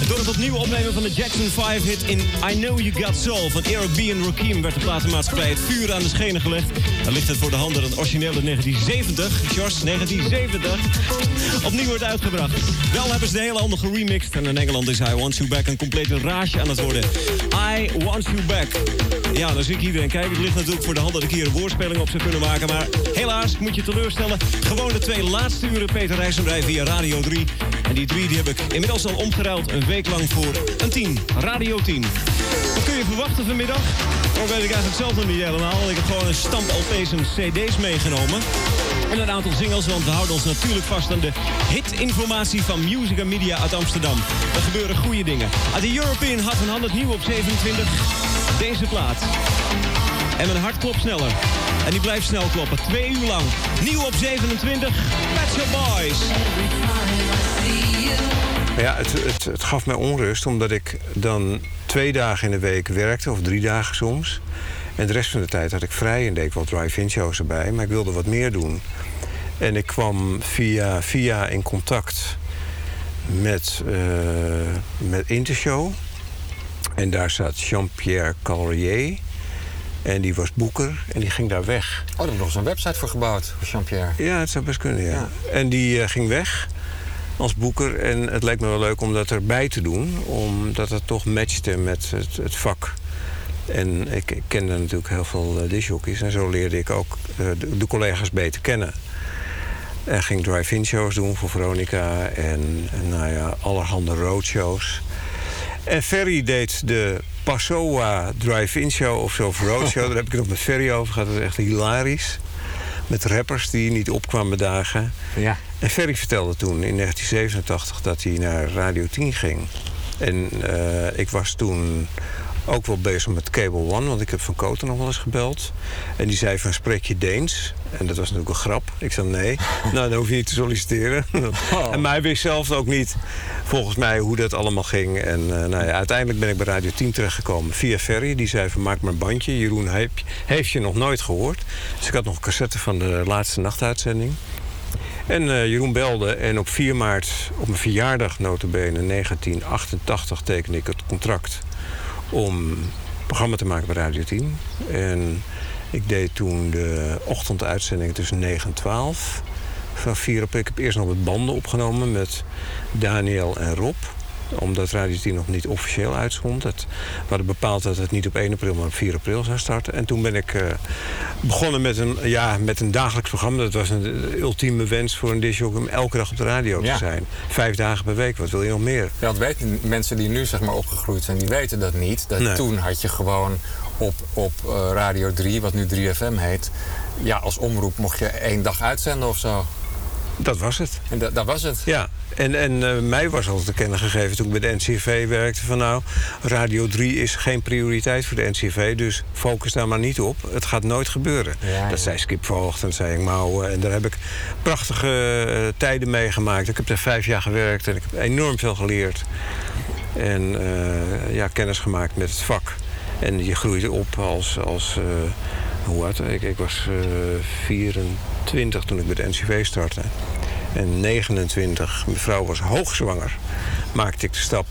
Door het opnieuw opnemen van de Jackson 5-hit in I Know You Got Soul van Eric B. en Rakim werd de platenmaatschappij het vuur aan de schenen gelegd. Dan ligt het voor de hand dat het originele 1970, Jos, 1970, opnieuw wordt uitgebracht. Wel hebben ze de hele handen geremixed en in Engeland is I Want You Back een complete rage aan het worden. I Want You Back. Ja, dan zie ik iedereen kijken. Het ligt natuurlijk voor de hand dat ik hier een woordspeling op zou kunnen maken. Maar helaas, moet je teleurstellen. Gewoon de twee laatste uren Peter Rijssenbrij via Radio 3. En die drie die heb ik inmiddels al omgeruild een week lang voor een 10. Radio 10. Wat kun je verwachten vanmiddag? Dat weet ik eigenlijk zelf nog niet helemaal. Ik heb gewoon een stamp LP's CD's meegenomen. En een aantal singles, want we houden ons natuurlijk vast aan de hitinformatie van Music Media uit Amsterdam. Er gebeuren goede dingen. Uit de European Hot 100 nieuw op 27. Deze plaat. En mijn hart klopt sneller. En die blijft snel kloppen. Twee uur lang. Nieuw op 27. Pet Shop Boys. Maar ja, het, het, het gaf mij onrust omdat ik dan twee dagen in de week werkte, of drie dagen soms. En de rest van de tijd had ik vrij en deed ik wat drive-in shows erbij. Maar ik wilde wat meer doen. En ik kwam via, via in contact met, eh met Intershow. En daar zat Jean-Pierre Calrier. En die was boeker en die ging daar weg. Oh, daar eens een website voor gebouwd, voor Jean-Pierre. Ja, het zou best kunnen, ja. En die eh, ging weg als boeker. En het leek me wel leuk om dat erbij te doen. Omdat het toch matchte met het, het vak. En ik, ik kende natuurlijk heel veel uh. En zo leerde ik ook eh, de, de collega's beter kennen. En ging drive-in shows doen voor Veronica. En, en nou ja, allerhande roadshows. En Ferry deed de Passoa drive-in show of zo, of roadshow. Daar heb ik het nog met Ferry over gehad. Dat is echt hilarisch. Met rappers die niet opkwamen dagen. Ja. En Ferry vertelde toen in 1987 dat hij naar Radio 10 ging. En eh, ik was toen ook wel bezig met Cable One, want ik heb Van Koten nog wel eens gebeld. En die zei van, spreek je Deens? En dat was natuurlijk een grap. Ik zei, nee, nou, dan hoef je niet te solliciteren. En mij wist zelf ook niet, volgens mij, hoe dat allemaal ging. En eh, nou ja, uiteindelijk ben ik bij Radio 10 terechtgekomen via Ferry. Die zei van, maak maar een bandje. Jeroen heeft, heeft je nog nooit gehoord. Dus ik had nog een cassette van de laatste nachtuitzending. En eh, Jeroen belde en op 4 maart, op mijn verjaardag notabene, 1988, tekende ik het contract om programma te maken bij Radio 10. En ik deed toen de ochtenduitzending tussen 9 en 12. Van 4 april. Ik heb eerst nog wat banden opgenomen met Daniel en Rob omdat Radio 10 nog niet officieel uitstond. Het, we hadden bepaald dat het niet op 1 april, maar op 4 april zou starten. En toen ben ik eh, begonnen met een, ja, met een dagelijks programma. Dat was een ultieme wens voor een disjockey om elke dag op de radio Ja. te zijn. Vijf dagen per week, wat wil je nog meer? Ja, want weten mensen die nu zeg maar opgegroeid zijn, die weten dat niet. Dat Nee. Toen had je gewoon op, op eh, Radio 3, wat nu 3FM heet... Ja, als omroep mocht je één dag uitzenden of zo. Dat was het. En da- dat was het. Ja, en, en eh, mij was altijd te kennen gegeven toen ik bij de NCV werkte... van nou, Radio 3 is geen prioriteit voor de NCV... dus focus daar maar niet op. Het gaat nooit gebeuren. Ja, dat zei Skip Voogd en zei ik Mouwen. En daar heb ik prachtige eh, tijden meegemaakt. Ik heb daar vijf jaar gewerkt en ik heb enorm veel geleerd. En eh, ja, kennis gemaakt met het vak. En je groeit op als... als hoe oud? Ik, ik was eh 24 toen ik bij de NCV startte. En 29, mijn vrouw was hoogzwanger, maakte ik de stap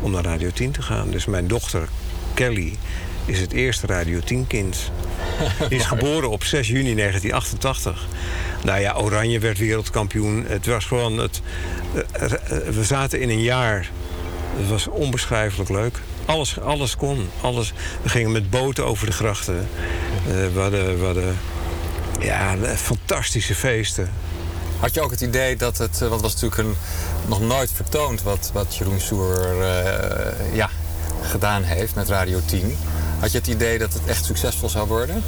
om naar Radio 10 te gaan. Dus mijn dochter Kelly is het eerste Radio 10-kind. Die is geboren op 6 juni 1988. Nou ja, Oranje werd wereldkampioen. Het was gewoon het. eh, eh, we zaten in een jaar. Het was onbeschrijfelijk leuk. Alles, alles kon. Alles. We gingen met boten over de grachten. Eh, we hadden, we hadden ja, fantastische feesten. Had je ook het idee dat het, eh, wat was natuurlijk een, nog nooit vertoond... wat, wat Jeroen Soer eh, ja, gedaan heeft met Radio 10... Had je het idee dat het echt succesvol zou worden?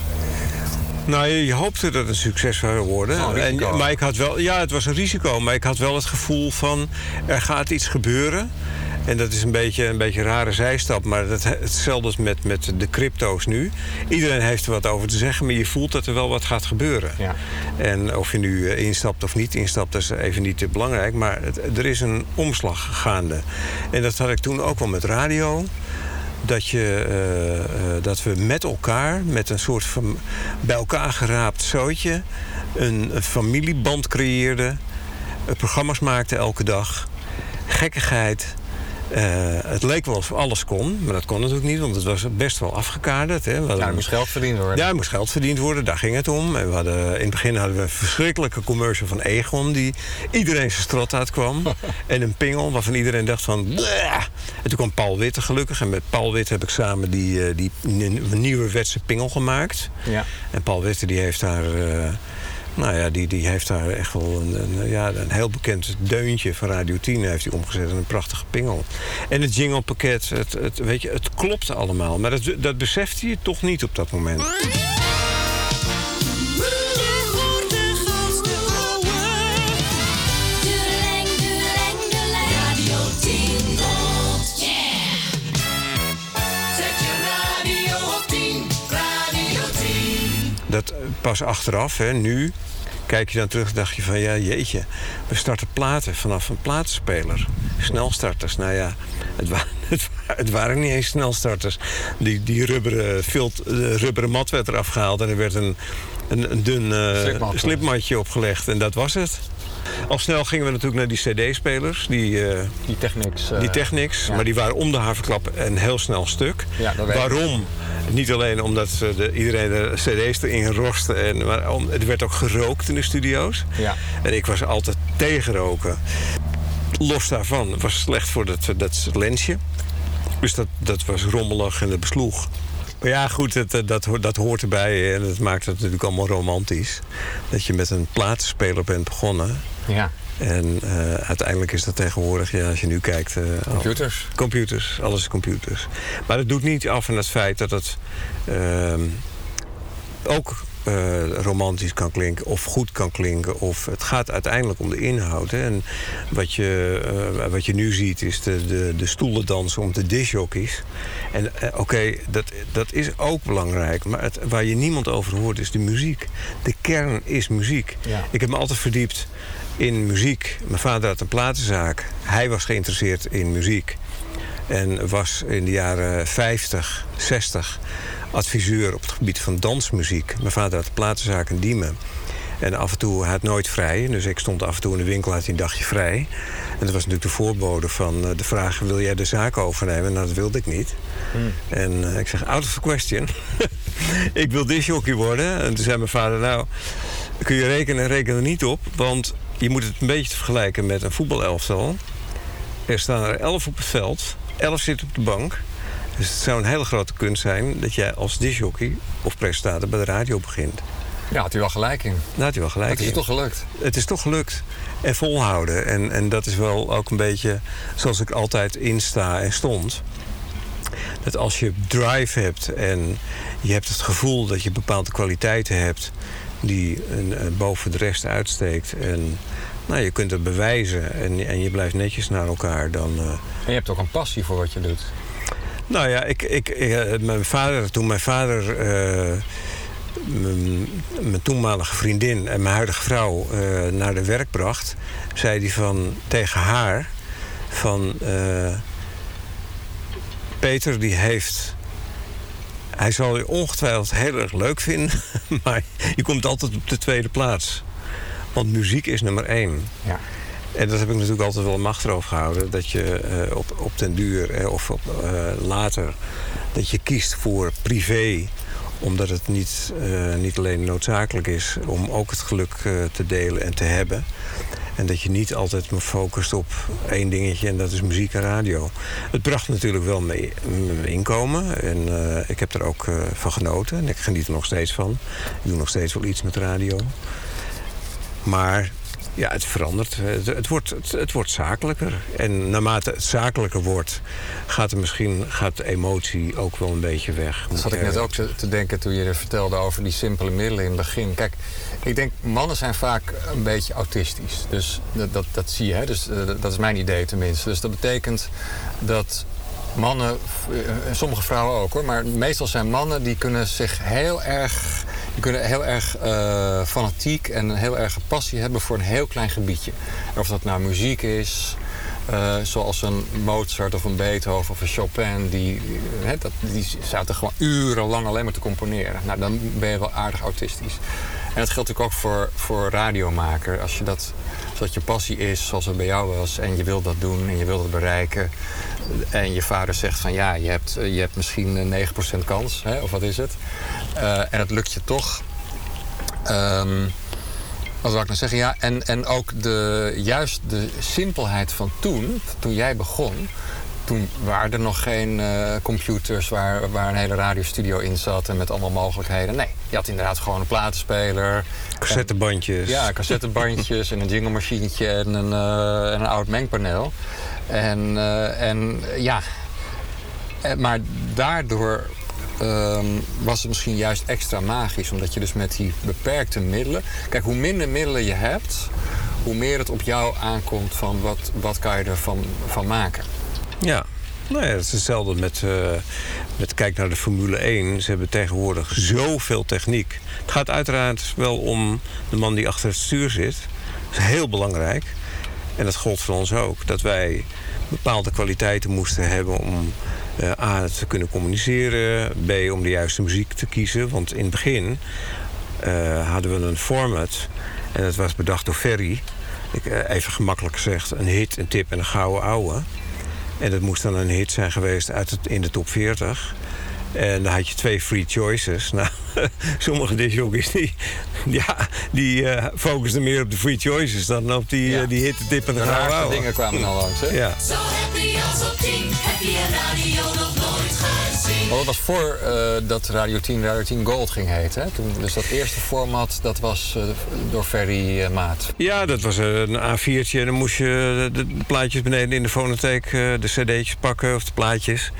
Nou, je, je hoopte dat het een succes zou worden. Risico. En, maar ik had wel, ja, het was een risico, maar ik had wel het gevoel van er gaat iets gebeuren. En dat is een beetje een beetje een rare zijstap. Maar dat, hetzelfde is met, met de crypto's nu. Iedereen heeft er wat over te zeggen, maar je voelt dat er wel wat gaat gebeuren. Ja. En of je nu eh, instapt of niet instapt, dat is even niet te belangrijk. Maar het- er is een omslag gaande. En dat had ik toen ook wel met radio. Dat, je, eh, eh, dat we met elkaar, met een soort van bij elkaar geraapt zootje, een, een familieband creëerden. eh, programma's maakten elke dag. Gekkigheid. Eh, het leek wel of alles kon, maar dat kon natuurlijk niet, want het was best wel afgekaderd. Hè. Hadden Ja, er moest geld verdiend worden. ja, er moest geld verdiend worden, daar ging het om. En we hadden, in het begin hadden we een verschrikkelijke commercial van Egon... die iedereen zijn strot uitkwam. en een pingel waarvan iedereen dacht van... "Bleh." En toen kwam Paul Witte gelukkig. En met Paul Witte heb ik samen die, eh, die nieuwe wetse pingel gemaakt. Ja. En Paul Witte die heeft daar... eh, nou ja, die, die heeft daar echt wel een, een, ja, een heel bekend deuntje van Radio 10 heeft hij omgezet in een prachtige pingel. En het jinglepakket, het, het, weet je, het klopte allemaal. Maar dat, dat besefte je toch niet op dat moment. Dat eh, pas achteraf, hè, nu kijk je dan terug dacht je van ja, jeetje, we starten platen vanaf een platenspeler. Snelstarters, nou ja, het, wa het, wa- het waren niet eens snelstarters. Die, die rubberen, vilt, de rubberen mat werd eraf gehaald en er werd een, een, een dun eh, Slipmat. slipmatje opgelegd en dat was het. Al snel gingen we natuurlijk naar die cd-spelers, die, eh, Die Technics. eh, die Technics, ja. maar die waren om de haverklap een heel snel stuk. Ja. Waarom? Niet alleen omdat ze de, iedereen de cd's erin roste, en, maar om, er werd ook gerookt in de studio's. Ja. En ik was altijd tegen roken. Los daarvan het was slecht voor dat, dat lensje. Dus dat, dat was rommelig en dat besloeg. Maar ja, goed, dat, dat, dat, hoort- dat hoort erbij. En dat maakt het natuurlijk allemaal romantisch. Dat je met een platenspeler bent begonnen. Ja. En eh, uiteindelijk is dat tegenwoordig, ja, als je nu kijkt... eh, al- Computers. Computers, alles is computers. Maar het doet niet af van het feit dat het ehm, ook eh, romantisch kan klinken of goed kan klinken. Of het gaat uiteindelijk om de inhoud. Hè. En wat je, wat je nu ziet is de, de, de stoelendans om de disjockeys. En oké, dat, dat is ook belangrijk. Maar het, waar je niemand over hoort is de muziek. De kern is muziek. Ja. Ik heb me altijd verdiept in muziek. Mijn vader had een platenzaak. Hij was geïnteresseerd in muziek. En was in de jaren 50, 60 adviseur op het gebied van dansmuziek. Mijn vader had een platenzaak in Diemen. En af en toe, hij had nooit vrij. Dus ik stond af en toe in de winkel, had hij een dagje vrij. En dat was natuurlijk de voorbode van eh, de vraag... wil jij de zaak overnemen? Nou, dat wilde ik niet. En eh, ik zeg, out of the question. ik wil disjockey worden. En toen zei mijn vader, nou, kun je rekenen, reken er niet op. Want je moet het een beetje vergelijken met een voetbalelftal. Er staan er elf op het veld, elf zitten op de bank. Dus het zou een hele grote kunst zijn dat jij als disjockey of presentator bij de radio begint. Ja, had u wel gelijk in. Daar had hij wel gelijk Het is toch gelukt. Het is toch gelukt. En volhouden. En, en dat is wel ook een beetje zoals ik altijd insta en stond. Dat als je drive hebt en je hebt het gevoel dat je bepaalde kwaliteiten hebt die eh, boven de rest uitsteekt. En nou, je kunt het bewijzen en, en je blijft netjes naar elkaar. Dan, eh, En je hebt ook een passie voor wat je doet. nou ja, ik, ik, eh, mijn vader, toen mijn vader mijn, mijn toenmalige vriendin en mijn huidige vrouw naar de werk bracht, zei hij van tegen haar van Peter die heeft hij zal je ongetwijfeld heel erg leuk vinden, maar je komt altijd op de tweede plaats. Want muziek is nummer één. Ja. En dat heb ik natuurlijk altijd wel mijn achterhoofd gehouden. Dat je eh, op, op den duur eh, of op, eh, later... dat je kiest voor privé omdat het niet, eh, niet alleen noodzakelijk is om ook het geluk eh, te delen en te hebben. En dat je niet altijd maar focust op één dingetje en dat is muziek en radio. Het bracht natuurlijk wel mee, inkomen. En eh, ik heb er ook van genoten. En ik geniet er nog steeds van. Ik doe nog steeds wel iets met radio. Maar Ja, het verandert. Het, wordt, het, wordt zakelijker. En naarmate het zakelijker wordt, gaat er misschien gaat de emotie ook wel een beetje weg. Dat zat ik net ook te, denken toen je er vertelde over die simpele middelen in het begin. Kijk, ik denk mannen zijn vaak een beetje autistisch. Dus dat, dat, dat zie je, hè? Dus, eh, dat is mijn idee tenminste. Dus dat betekent dat mannen, eh, en sommige vrouwen ook hoor, maar meestal zijn mannen die kunnen zich heel erg, die kunnen heel erg eh, fanatiek en een heel erg passie hebben voor een heel klein gebiedje. Of dat nou muziek is, eh, zoals een Mozart of een Beethoven of een Chopin, die, hè, dat, die zaten gewoon urenlang alleen maar te componeren. Nou, dan ben je wel aardig autistisch. En dat geldt natuurlijk ook voor, voor radiomaker. Als je dat, dat je passie is, zoals het bij jou was, en je wilt dat doen en je wilt het bereiken. En je vader zegt van ja, je hebt, je hebt misschien een 9% kans, hè, of wat is het? Eh, en het lukt je toch. Ehm, wat wil ik nou zeggen? Ja, en, en ook de, juist de simpelheid van toen, toen jij begon. Toen waren er nog geen eh, computers waar, waar een hele radiostudio in zat en met allemaal mogelijkheden. Nee, je had inderdaad gewoon een platenspeler. Cassettebandjes. Ja, cassettebandjes en een jinglemachientje en een, eh, en een oud mengpaneel. En, en ja, maar daardoor ehm, was het misschien juist extra magisch. Omdat je dus met die beperkte middelen... Kijk, hoe minder middelen je hebt... hoe meer het op jou aankomt van wat, wat kan je ervan van maken. Ja. Nou het is hetzelfde met, eh, met kijk naar de Formule 1. Ze hebben tegenwoordig zoveel techniek. Het gaat uiteraard wel om de man die achter het stuur zit. Dat is heel belangrijk. En dat gold voor ons ook. Dat wij bepaalde kwaliteiten moesten hebben om A, te kunnen communiceren. B, om de juiste muziek te kiezen. Want in het begin eh, hadden we een format. En dat was bedacht door Ferry. Ik, eh, even gemakkelijk gezegd, een hit, een tip en een gouden ouwe. En dat moest dan een hit zijn geweest uit het, in de top 40. En dan had je twee free choices. Nou, sommige discjockeys die, ja, die focusten meer op de free choices dan op die, Ja. eh, die hit, de tip en de raarste dingen kwamen al langs, hè? Ja. Zo happy als op 10 heb je radio nog nooit gezien. Maar dat was voor eh, dat Radio 10 Radio 10 Gold ging heten. Hè? Toen, dus dat eerste format, dat was door Ferry Maat. Ja, dat was een A4'tje. En dan moest je de, de plaatjes beneden in de fonotheek, eh, de cd'tjes pakken of de plaatjes.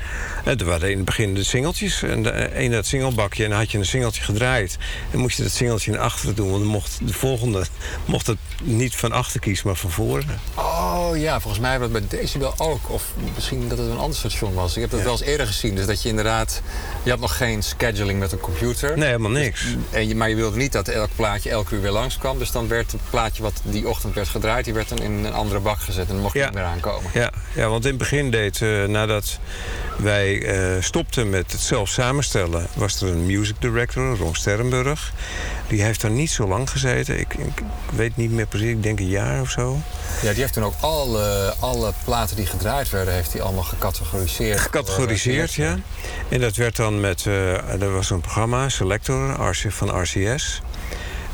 En toen waren in het begin de singeltjes. En de, in dat singelbakje. En dan had je een singeltje gedraaid. En moest je dat singeltje naar achteren doen. Want dan mocht de volgende mocht het niet van achter kiezen, maar van voren. Oh ja, volgens mij hebben we het bij Decibel ook. Of misschien dat het een ander station was. Ik heb dat wel eens eerder gezien. Dus dat je inderdaad... Je had nog geen scheduling met een computer. Nee, helemaal niks. En je, maar je wilde niet dat elk plaatje elke uur weer langskwam. Dus dan werd het plaatje wat die ochtend werd gedraaid... die werd dan in een andere bak gezet. En dan mocht je Ja. niet meer aankomen. Ja, ja, want in het begin deed, eh, nadat wij eh, stopten met het zelf samenstellen, was er een music director, Ron Sterrenburg. Die heeft daar niet zo lang gezeten. Ik, ik weet niet meer precies, ik denk een jaar of zo. Ja, die heeft toen ook alle, alle platen die gedraaid werden... heeft hij allemaal gecategoriseerd. Gecategoriseerd, ja. En dat werd dan met, eh er was een programma, Selector, van RCS.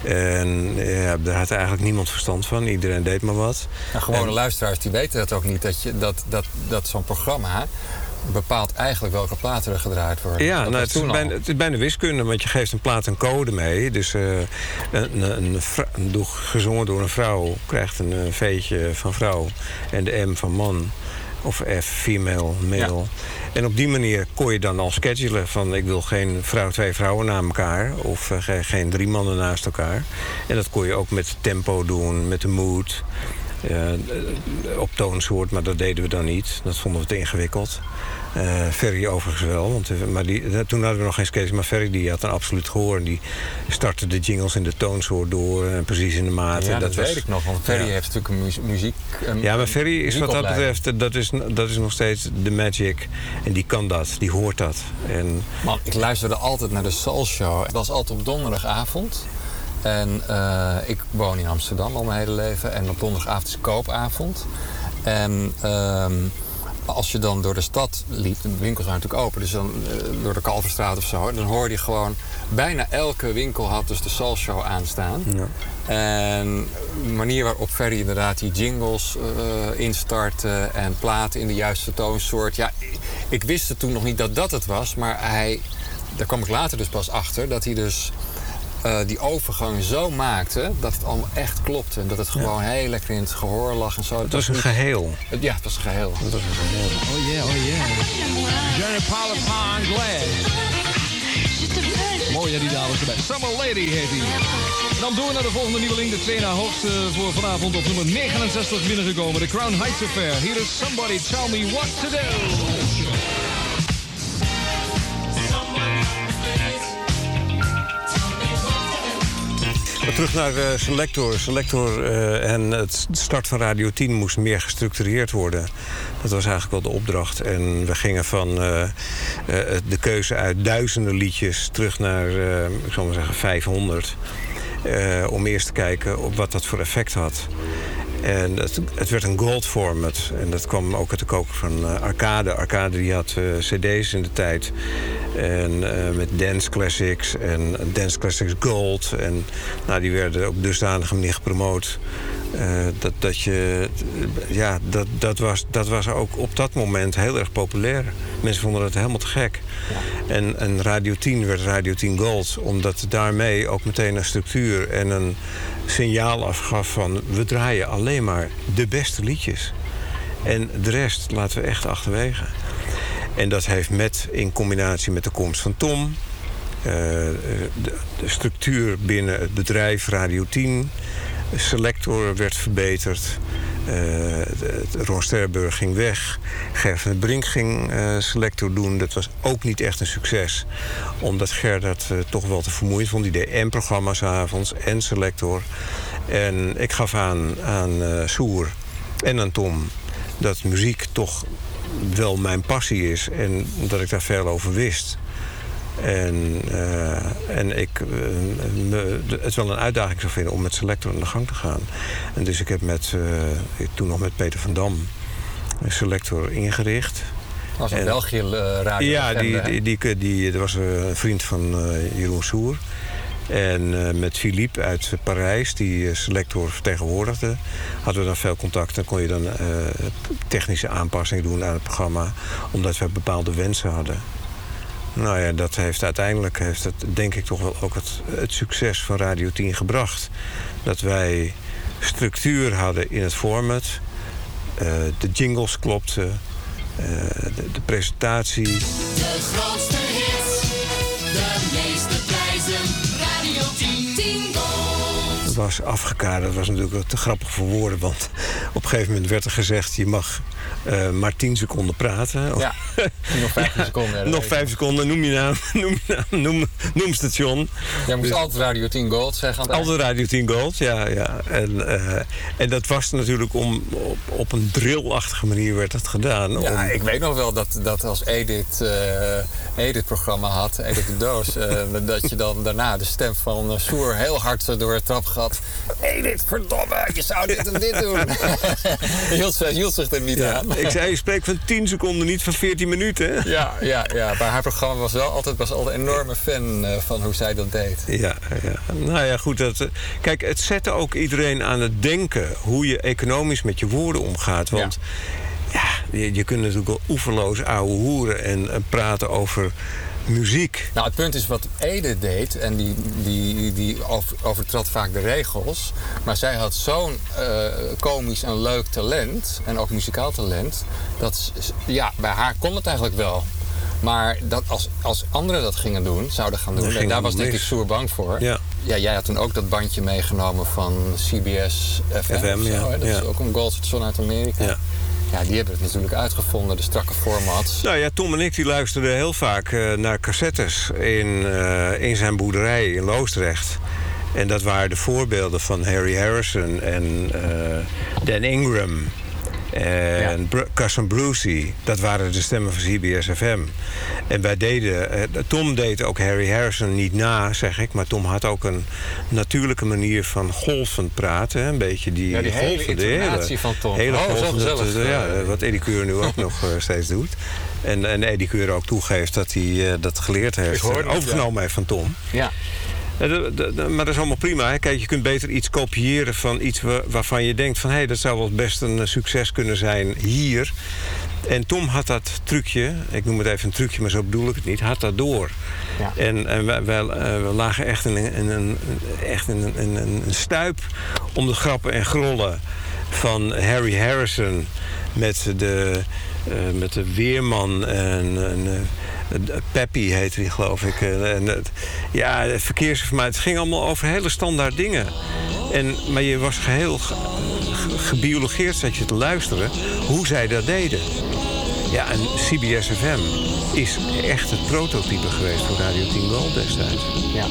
En ja, daar had eigenlijk niemand verstand van. Iedereen deed maar wat. Nou, gewone En- luisteraars die weten dat ook niet. Dat, je, dat, dat, dat zo'n programma bepaalt eigenlijk welke platen er gedraaid worden. Ja, nou, het, is bijna, al. het is bijna wiskunde, want je geeft een plaat een code mee. Dus eh, een, een, gezongen door een vrouw krijgt een eh, V'tje van vrouw en de M van man. Of F, female, male. En op die manier kon je dan al schedulen van ik wil geen vrouw, twee vrouwen na elkaar. Of eh, geen, geen drie mannen naast elkaar. En dat kon je ook met tempo doen, met de mood. Eh, op toonsoort, maar dat deden we dan niet. Dat vonden we te ingewikkeld. Eh Ferry overigens wel, want, eh, maar die, toen hadden we nog geen sketch. Maar Ferry die had een absoluut gehoor. En die startte de jingles in de toonsoort door en precies in de maat. Ja, en dat, was- weet ik nog. Want Ferry Ja. heeft natuurlijk een mu- muziek... een- Ja, maar Ferry is wat dat betreft, dat is, dat is nog steeds de magic. En die kan dat, die hoort dat. En Man, ik luisterde altijd naar de Soul Show. Het was altijd op donderdagavond. En eh, ik woon in Amsterdam al mijn hele leven. En op donderdagavond is koopavond. En ehm, als je dan door de stad liep, de winkels waren natuurlijk open, dus dan eh, door de Kalverstraat of zo, dan hoorde je gewoon, bijna elke winkel had dus de Soul Show aanstaan. En de manier waarop Ferry inderdaad die jingles eh instartte en platen in de juiste toonsoort. Ja, ik, ik wist het toen nog niet dat dat het was, maar hij, daar kwam ik later dus pas achter, dat hij dus eh, die overgang zo maakte dat het allemaal echt klopte. En dat het gewoon heel lekker in het gehoor lag en zo. Het was een geheel. Het- Ja, het was een geheel. Het was een geheel. Oh yeah, oh yeah. Glad. Mooi hè, die dames erbij. Summer Lady heet die. Dan door naar de volgende nieuweling. De twee na hoogste voor vanavond op nummer 69 binnengekomen. De Crown Heights Affair. Hier is Somebody Tell Me What To Do. Terug naar eh, Selector. Selector eh, en het start van Radio 10 moest meer gestructureerd worden. Dat was eigenlijk wel de opdracht. En we gingen van eh, de keuze uit duizenden liedjes terug naar, ik zal maar zeggen, 500. eh, om eerst te kijken op wat dat voor effect had. En het, het werd een gold format. En dat kwam ook uit de koker van eh, Arcade. Arcade die had eh, cd's in de tijd. En eh, met Dance Classics en Dance Classics Gold. En nou, die werden op dusdanige manier gepromoot. dat, dat, je, ja, dat, dat, was, dat was ook op dat moment heel erg populair. Mensen vonden het helemaal te gek. En, en Radio 10 werd Radio 10 Gold, omdat daarmee ook meteen een structuur en een signaal afgaf van we draaien alleen maar de beste liedjes. En de rest laten we echt achterwege. En dat heeft met, in combinatie met de komst van Tom, eh, de, structuur binnen het bedrijf Radio 10, de selector werd verbeterd. eh, Ron Sterburg ging weg. Ger van Brink ging eh, selector doen. Dat was ook niet echt een succes. Omdat Ger dat toch wel te vermoeiend vond. Die deed en programma's avonds en selector. En ik gaf aan aan eh Soer en aan Tom dat muziek toch wel mijn passie is en dat ik daar veel over wist. En, eh, en ik eh, me, het wel een uitdaging zou vinden om met Selector aan de gang te gaan. En dus ik heb met, toen nog met Peter van Dam een Selector ingericht. Was een En- België radio. Ja, die, die, die, die, was een vriend van Jeroen Soer. En eh, met Philippe uit Parijs, die eh, Selector vertegenwoordigde, hadden we dan veel contact. Dan kon je dan eh, technische aanpassingen doen aan het programma, omdat we bepaalde wensen hadden. Nou ja, dat heeft uiteindelijk, heeft het, denk ik toch wel ook het, het succes van Radio 10 gebracht. Dat wij structuur hadden in het format, de jingles klopten, de, de presentatie. De grootste hits, de meeste prijzen. Was afgekaderd. Was natuurlijk te grappig voor woorden. Want op een gegeven moment werd er gezegd... je mag eh, maar 10 seconden praten. Ja, nog 15 seconden. Nog vijf seconden. Noem je naam. Noem, je naam, noem, noem station. Jij moest Dus- altijd Radio 10 Gold zeggen. Altijd Radio 10 Gold, ja. ja. En, eh, en dat was natuurlijk om, op, op een drillachtige manier werd het gedaan. Ja, om, ik weet nog wel dat, dat als Edith eh Edith programma had, Edith de Doos, dat je dan daarna de stem van Soer heel hard door het trap gaat. Edith, verdomme, je zou dit en dit doen. hield, hield zich er niet ja. aan. Ik zei, je spreekt van 10 seconden, niet van 14 minuten. Ja, ja, ja, maar haar programma was wel altijd, was altijd een enorme fan eh, van hoe zij dat deed. Ja, ja. nou ja, goed. Dat, eh, kijk, het zette ook iedereen aan het denken hoe je economisch met je woorden omgaat. Want ja, je, je kunt natuurlijk wel oeverloos ouwe hoeren en, en praten over muziek. Nou, het punt is wat Ede deed, en die, die, die over- overtrad vaak de regels. Maar zij had zo'n eh, komisch en leuk talent, en ook muzikaal talent, dat ja, bij haar kon het eigenlijk wel. Maar dat als, als anderen dat gingen doen, zouden gaan doen, daar was denk ik bang voor. Ja. Ja, jij had toen ook dat bandje meegenomen van CBS FM. FM, zo, ja? Dat ja. is ook een goldstation uit Amerika. Ja. Ja, die hebben het natuurlijk uitgevonden, de strakke formats. Nou ja, Tom en ik die luisterden heel vaak eh, naar cassettes in, eh, in zijn boerderij in Loosdrecht. En dat waren de voorbeelden van Harry Harrison en eh, Dan Ingram. En Cousin Brucey, dat waren de stemmen van CBS FM. En wij deden, eh, Tom deed ook Harry Harrison niet na, zeg ik. Maar Tom had ook een natuurlijke manier van golvend praten. Een beetje die, Ja, die hele intonatie van Tom. Hele Oh, dat- ja, wat Eddie Keur nu ook nog eh, steeds doet. En, en Eddie Keur ook toegeeft dat hij eh, dat geleerd heeft. overgenomen heeft van Tom. Ja. Maar dat is allemaal prima. Hè. Kijk, je kunt beter iets kopiëren van iets wa- waarvan je denkt van... hé, dat zou wel best een eh, succes kunnen zijn hier. En Tom had dat trucje, ik noem het even een trucje, maar zo bedoel ik het niet, had dat door. Ja. En, en wij, wij, eh, we lagen echt in een, in een, echt in een, in een stuip om de grappen en grollen van Harry Harrison met de, eh, met de weerman en, en Peppy heette die geloof ik. En, het- ja, het verkeersinformatie. Het ging allemaal over hele standaard dingen. En, maar je was geheel ge- ge- gebiologeerd, zat je te luisteren, hoe zij dat deden. Ja, en CBS FM is echt het prototype geweest voor Radio 10 Gold destijds. Ja.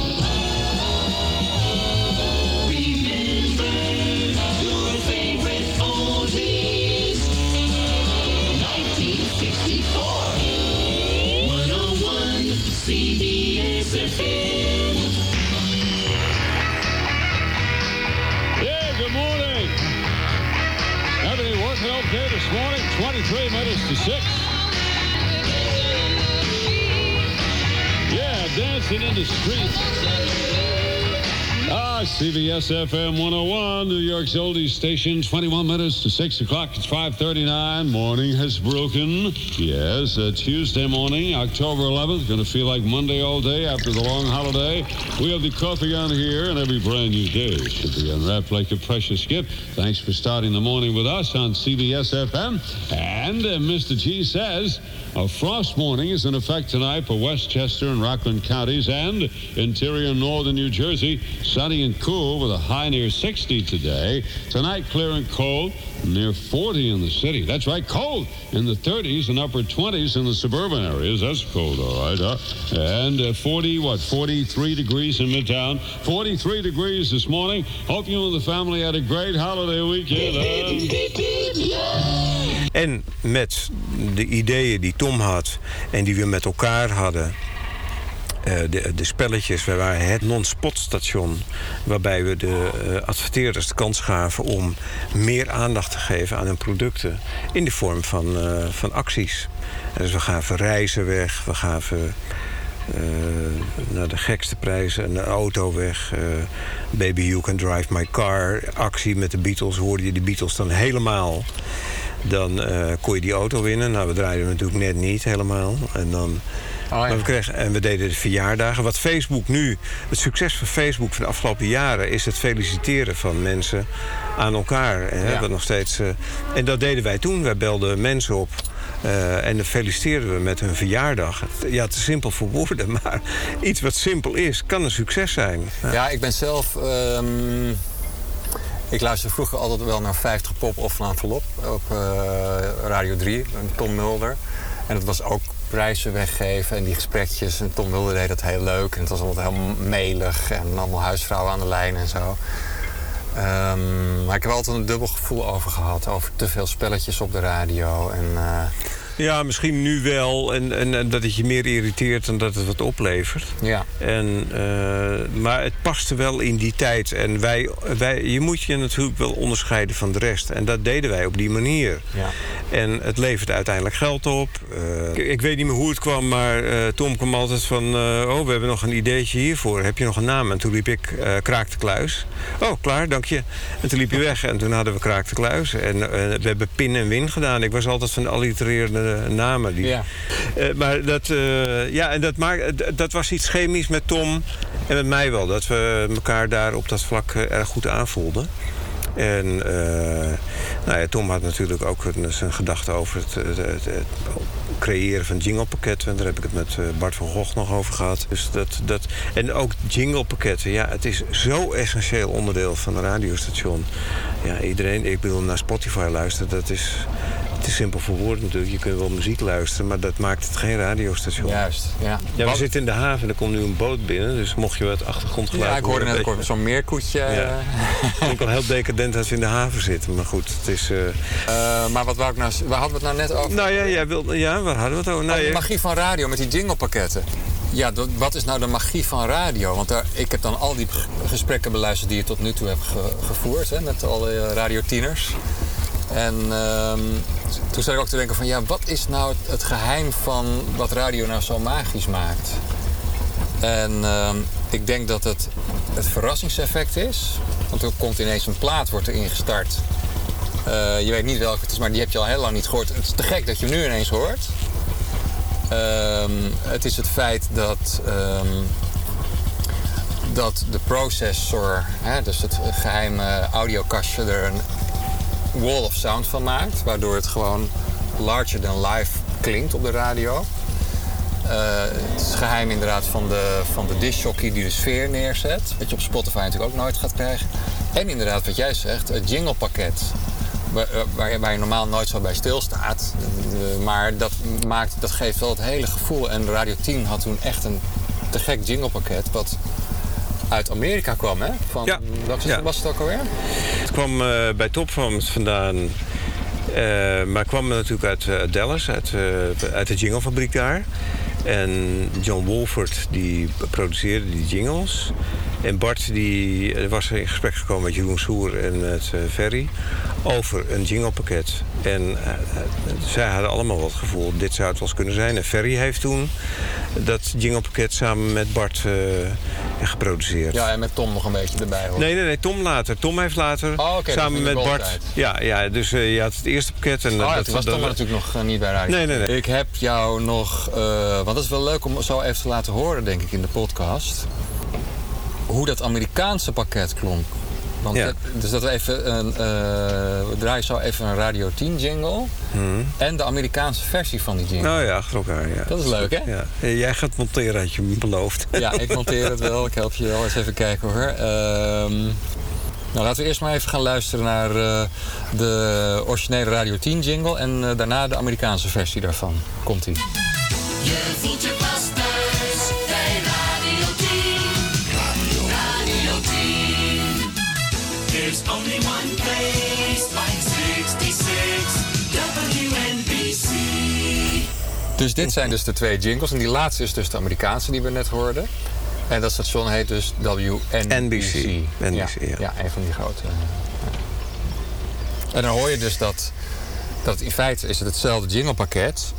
12 2 this morning, 23 minutes to 6. Yeah, dancing in the streets. CBS FM 101, New York's oldies station, 21 minutes to 6 o'clock. It's 5.39. Morning has broken. Yes, a Tuesday morning, October 11th. Going to feel like Monday all day after the long holiday. We have the coffee on here, and every brand new day should be unwrapped like a precious gift. Thanks for starting the morning with us on CBS FM. And uh, Mr. G says a frost warning is in effect tonight for Westchester and Rockland counties and interior northern New Jersey. Sunny and cool with a high near 60 today. Tonight, clear and cold, near 40 in the city. That's right, cold in the 30s and upper 20s in the suburban areas. That's cold, all right, huh? And uh, 40, what, 43 degrees in Midtown. 43 degrees this morning. Hope you and the family had a great holiday weekend. En met de ideeën die Tom had en die we met elkaar hadden. Eh, de, de spelletjes, wij waren het non-spot station. Waarbij we de eh, adverteerders de kans gaven om meer aandacht te geven aan hun producten. In de vorm van, eh, van acties. Dus we gaven reizen weg, we gaven naar de gekste prijzen een auto weg. Baby You Can Drive My Car. Actie met de Beatles. Hoorde je de Beatles dan helemaal. Dan kon je die auto winnen. Nou, we draaiden natuurlijk net niet helemaal. En dan... Oh, ja. maar we kregen, en we deden de verjaardagen. Wat Facebook nu, het succes van Facebook van de afgelopen jaren... is het feliciteren van mensen aan elkaar. Hè, Ja. nog steeds, eh, en dat deden wij toen. Wij belden mensen op eh, en dan feliciteerden we met hun verjaardag. Ja, te simpel voor woorden, maar iets wat simpel is... kan een succes zijn. Ja, ik ben zelf. ehm, ik luisterde vroeger altijd wel naar 50 pop of een envelop op eh, Radio 3, en Tom Mulder. En dat was ook prijzen weggeven en die gesprekjes. En Tom Mulder deed dat heel leuk. En het was altijd heel melig en allemaal huisvrouwen aan de lijn en zo. Ehm, maar ik heb altijd een dubbel gevoel over gehad. Over te veel spelletjes op de radio. En, eh, Ja, misschien nu wel. En, en, en dat het je meer irriteert dan dat het wat oplevert. ja. En, eh, maar het paste wel in die tijd. En wij, wij, je moet je natuurlijk wel onderscheiden van de rest. En dat deden wij op die manier. Ja. En het levert uiteindelijk geld op. Eh, ik, ik weet niet meer hoe het kwam, maar eh, Tom kwam altijd van... oh, we hebben nog een ideetje hiervoor. Heb je nog een naam? En toen liep ik Kraak de Kluis. Oh, klaar, dank je. En toen liep je weg en toen hadden we Kraak de Kluis. En we hebben Pin en Win gedaan. Ik was altijd van de allitererende namen. Die, Ja. eh, maar dat, eh, ja, en dat, maakt, dat was iets chemisch met Tom en met mij wel. Dat we elkaar daar op dat vlak eh, erg goed aanvoelden. En eh, nou ja, Tom had natuurlijk ook zijn gedachten over het- het creëren van jinglepakketten. Daar heb ik het met eh, Bart van Gogh nog over gehad. Dus dat, dat, en ook jinglepakketten. Ja, het is zo essentieel onderdeel van een radiostation. Ja, iedereen, ik bedoel, naar Spotify luisteren, dat is... Het is simpel voor woorden natuurlijk. Je kunt wel muziek luisteren, maar dat maakt het geen radiostation. Juist, ja. Ja, we zitten in de haven en er komt nu een boot binnen. Dus mocht je wat achtergrondgeluid ja, ik hoorde net weet zo'n meerkoetje. Ja. Het is al heel decadent als we in de haven zitten. Maar goed, het is... eh, eh, maar wat wou ik nou... Waar hadden we het nou net over? Nou ja, jij wil, ja, waar hadden we het over? Nou, de magie van radio met die jinglepakketten. Ja, wat is nou de magie van radio? Want daar, ik heb dan al die gesprekken beluisterd die je tot nu toe hebt ge- gevoerd hè, met alle eh, radiotieners. En ehm, toen zat ik ook te denken van ja, wat is nou het, het geheim van wat radio nou zo magisch maakt? En ehm, ik denk dat het het verrassingseffect is. Want er komt ineens een plaat wordt erin gestart. Eh, je weet niet welke het is, maar die heb je al heel lang niet gehoord. Het is te gek dat je hem nu ineens hoort. Ehm, het is het feit dat, ehm, dat de processor, hè, dus het geheime audiokastje, er een wall of sound van maakt. Waardoor het gewoon larger than life klinkt op de radio. Eh, het is geheim inderdaad van de, van de discjockey die de sfeer neerzet. Wat je op Spotify natuurlijk ook nooit gaat krijgen. En inderdaad, wat jij zegt, het jinglepakket. Waar, waar, waar je normaal nooit zo bij stilstaat. Eh, Maar dat, maakt, dat geeft wel het hele gevoel. En Radio 10 had toen echt een te gek jinglepakket. Wat uit Amerika kwam, hè? Van, welke Ja. was het ook alweer? Het kwam eh, bij Topfarms vandaan. eh, maar kwam natuurlijk uit eh, Dallas, uit, eh, uit de jinglefabriek daar. En John Wolford die produceerde die jingles. En Bart die eh, was in gesprek gekomen met Jeroen Soer en met eh, Ferry over een jinglepakket. En eh, zij hadden allemaal wat gevoel, dit zou het wel eens kunnen zijn. En Ferry heeft toen dat jinglepakket samen met Bart geproduceerd. Ja, en met Tom nog een beetje erbij hoor. Nee, nee, nee, Tom later. Tom heeft later Oh, samen met Bart. Ja, ja, dus je had het eerste pakket. En, Oh, ja, dat, was Tom natuurlijk nog niet bij Radio. Nee, nee, nee. Ik heb jou nog, want dat is wel leuk om zo even te laten horen, denk ik, in de podcast. Hoe dat Amerikaanse pakket klonk. Want Ja. dus dat we even een, eh, we draaien zo even een Radio 10 jingle Hmm. en de Amerikaanse versie van die jingle. Nou ja, achter elkaar. Ja. Dat is leuk, hè? Ja. Eh, Jij gaat monteren, had je me beloofd. Ja, ik monteer het wel. Ik help je wel eens even kijken hoor. Ehm, nou, laten we eerst maar even gaan luisteren naar eh, de originele Radio 10 jingle en eh, daarna de Amerikaanse versie daarvan. Komt-ie. Je voelt je Dus dit zijn dus de twee jingles. En die laatste is dus de Amerikaanse die we net hoorden. En dat station heet dus WNBC. NBC, ja, ja. ja, een van die grote. ja. En dan hoor je dus dat, dat in feite is het hetzelfde jinglepakket.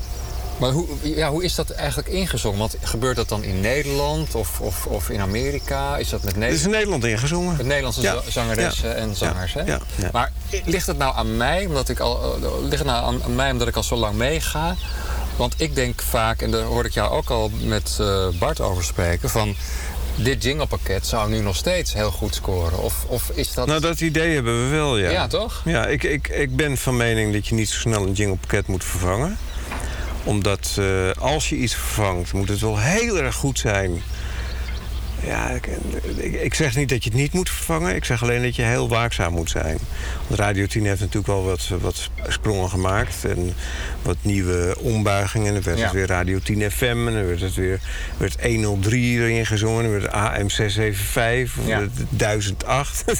Maar hoe, ja, hoe is dat eigenlijk ingezongen? Want gebeurt dat dan in Nederland of, of, of in Amerika? Is dat met Het is Nederland? in Nederland ingezongen. Met Nederlandse Ja, za- zangeressen ja, en zangers, hè? ja. Maar ligt het nou aan mij, omdat ik al, eh, ligt het nou aan mij omdat ik al zo lang meega? Want ik denk vaak, en daar hoorde ik jou ook al met eh, Bart over spreken, van dit jinglepakket zou nu nog steeds heel goed scoren. Of, of is dat... Nou, dat idee hebben we wel, ja. Ja, toch? Ja, ik, ik, ik ben van mening dat je niet zo snel een jinglepakket moet vervangen. Omdat eh, als je iets vervangt, moet het wel heel erg goed zijn. Ja, ik, zeg niet dat je het niet moet vervangen. Ik zeg alleen dat je heel waakzaam moet zijn. Want Radio 10 heeft natuurlijk wel wat, wat sprongen gemaakt. En wat nieuwe ombuigingen. En dan werd Ja. het weer Radio 10 FM. En dan werd het weer werd 103 erin gezongen. En dan werd het AM 675. Of Ja. het 1008.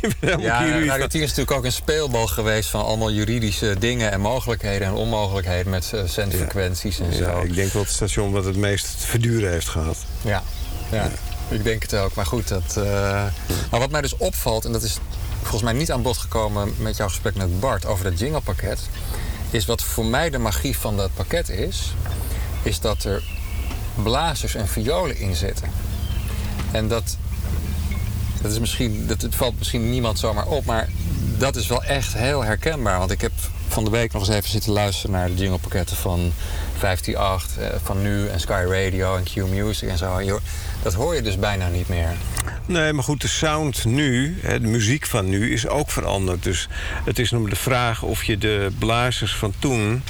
je bent helemaal Ja, Radio van- 10 is natuurlijk ook een speelbal geweest van allemaal juridische dingen en mogelijkheden en onmogelijkheden met eh, zendfrequenties en Ja, zo. ik denk wel het station wat het meest verduren heeft gehad. Ja, ja, ik denk het ook. Maar goed, dat, eh, maar wat mij dus opvalt, en dat is volgens mij niet aan bod gekomen met jouw gesprek met Bart over dat jinglepakket, is wat voor mij de magie van dat pakket is, is dat er blazers en violen in zitten. En dat, dat is misschien, dat, het valt misschien niemand zomaar op, maar dat is wel echt heel herkenbaar. Want ik heb van de week nog eens even zitten luisteren naar de jinglepakketten van 158, eh, van nu en Sky Radio en Q Music en zo. Dat hoor je dus bijna niet meer. Nee, maar goed, de sound nu, de muziek van nu, is ook veranderd. Dus het is nog de vraag of je de blazers van toen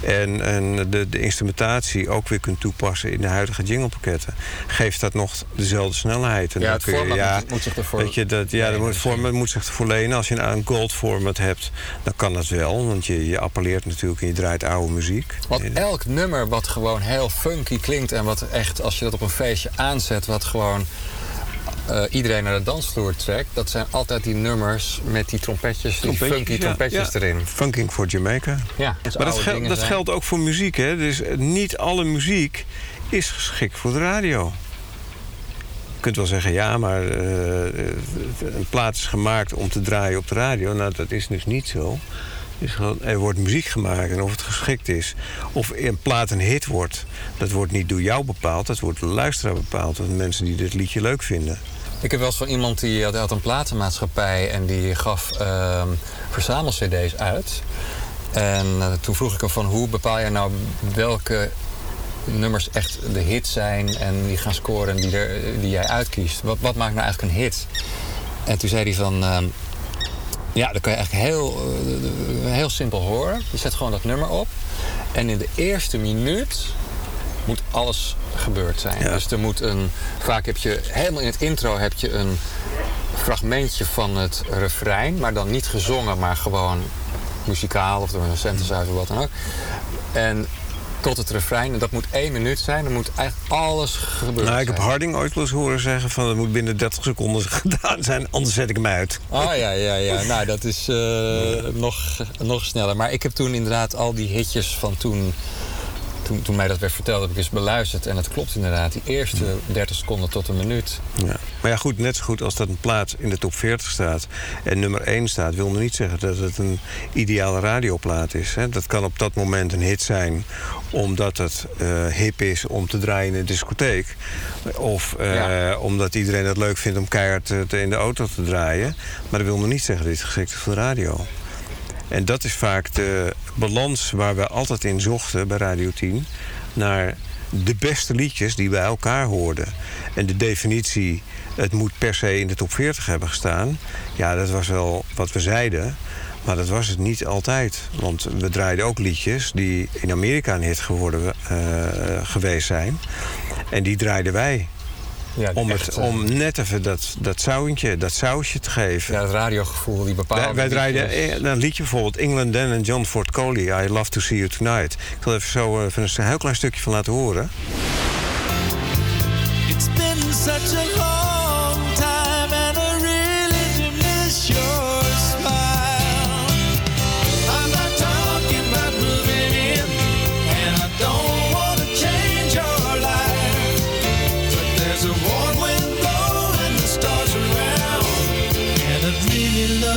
en, en de, de instrumentatie ook weer kunt toepassen in de huidige jinglepakketten. Geeft dat nog dezelfde snelheid? En Ja, dan het kun je- format moet- moet zich ervoor Weet je, dat, ja, het format moet zich ervoor lenen. Als je een gold format hebt, dan kan dat wel. Want je, je appelleert natuurlijk en je draait oude muziek. Want elk nummer wat gewoon heel funky klinkt en wat echt, als je dat op een feestje aanzet, wat gewoon eh, iedereen naar de dansvloer trekt, dat zijn altijd die nummers met die trompetjes, die funky ja, trompetjes ja. erin. Funking for Jamaica. Ja, Maar dat, gel- dat geldt ook voor muziek. Hè? Dus eh, niet alle muziek is geschikt voor de radio. Je kunt wel zeggen, ja, maar eh, een plaat is gemaakt om te draaien op de radio. Nou, dat is dus niet zo. Gewoon, er wordt muziek gemaakt en of het geschikt is. Of een plaat een hit wordt, dat wordt niet door jou bepaald. Dat wordt door de luisteraar bepaald. Door de mensen die dit liedje leuk vinden. Ik heb wel eens van iemand die had, een platenmaatschappij en die gaf ehm verzamel-cd's uit. En eh, toen vroeg ik hem van hoe bepaal je nou welke nummers echt de hit zijn en die gaan scoren en die, er, die jij uitkiest. Wat, wat maakt nou eigenlijk een hit? En toen zei hij van, ehm, ja, dat kan je eigenlijk heel, eh, heel simpel horen. Je zet gewoon dat nummer op en in de eerste minuut moet alles gebeurd zijn. Dus er moet een, vaak heb je, helemaal in het intro heb je een fragmentje van het refrein, maar dan niet gezongen, maar gewoon muzikaal of door een synthesizer of wat dan ook. En tot het refrein, en dat moet één minuut zijn, dan moet eigenlijk alles gebeuren. Nou, ik heb Harding ooit eens horen zeggen van het moet binnen 30 seconden gedaan zijn, anders zet ik hem uit. Ah ja, ja, ja. Nou, dat is eh, nog, nog sneller. Maar ik heb toen inderdaad al die hitjes van toen, toen, toen mij dat werd verteld, heb ik eens beluisterd. En het klopt inderdaad. Die eerste 30 seconden tot een minuut. Ja. Maar ja, goed, net zo goed als dat een plaat in de top 40 staat en nummer 1 staat, wil nog niet zeggen dat het een ideale radioplaat is. Hè. Dat kan op dat moment een hit zijn omdat het eh, hip is om te draaien in een discotheek. Of eh, omdat iedereen het leuk vindt om keihard te- in de auto te draaien. Maar dat wil nog niet zeggen dat het geschikt is voor de radio. En dat is vaak de balans waar we altijd in zochten bij Radio 10. Naar de beste liedjes die bij elkaar hoorden. En de definitie, het moet per se in de top 40 hebben gestaan. Ja, dat was wel wat we zeiden. Maar dat was het niet altijd. Want we draaiden ook liedjes die in Amerika een hit geworden, eh, geweest zijn. En die draaiden wij. Ja, om, echt, het, om net even dat, dat dat sausje te geven. Ja, het radiogevoel, die bepaalde Wij, wij draaiden eh, een liedje bijvoorbeeld England Dan en John Ford Coley. I love to see you tonight. Ik zal even zo eh, even een heel klein stukje van laten horen. It's been such a long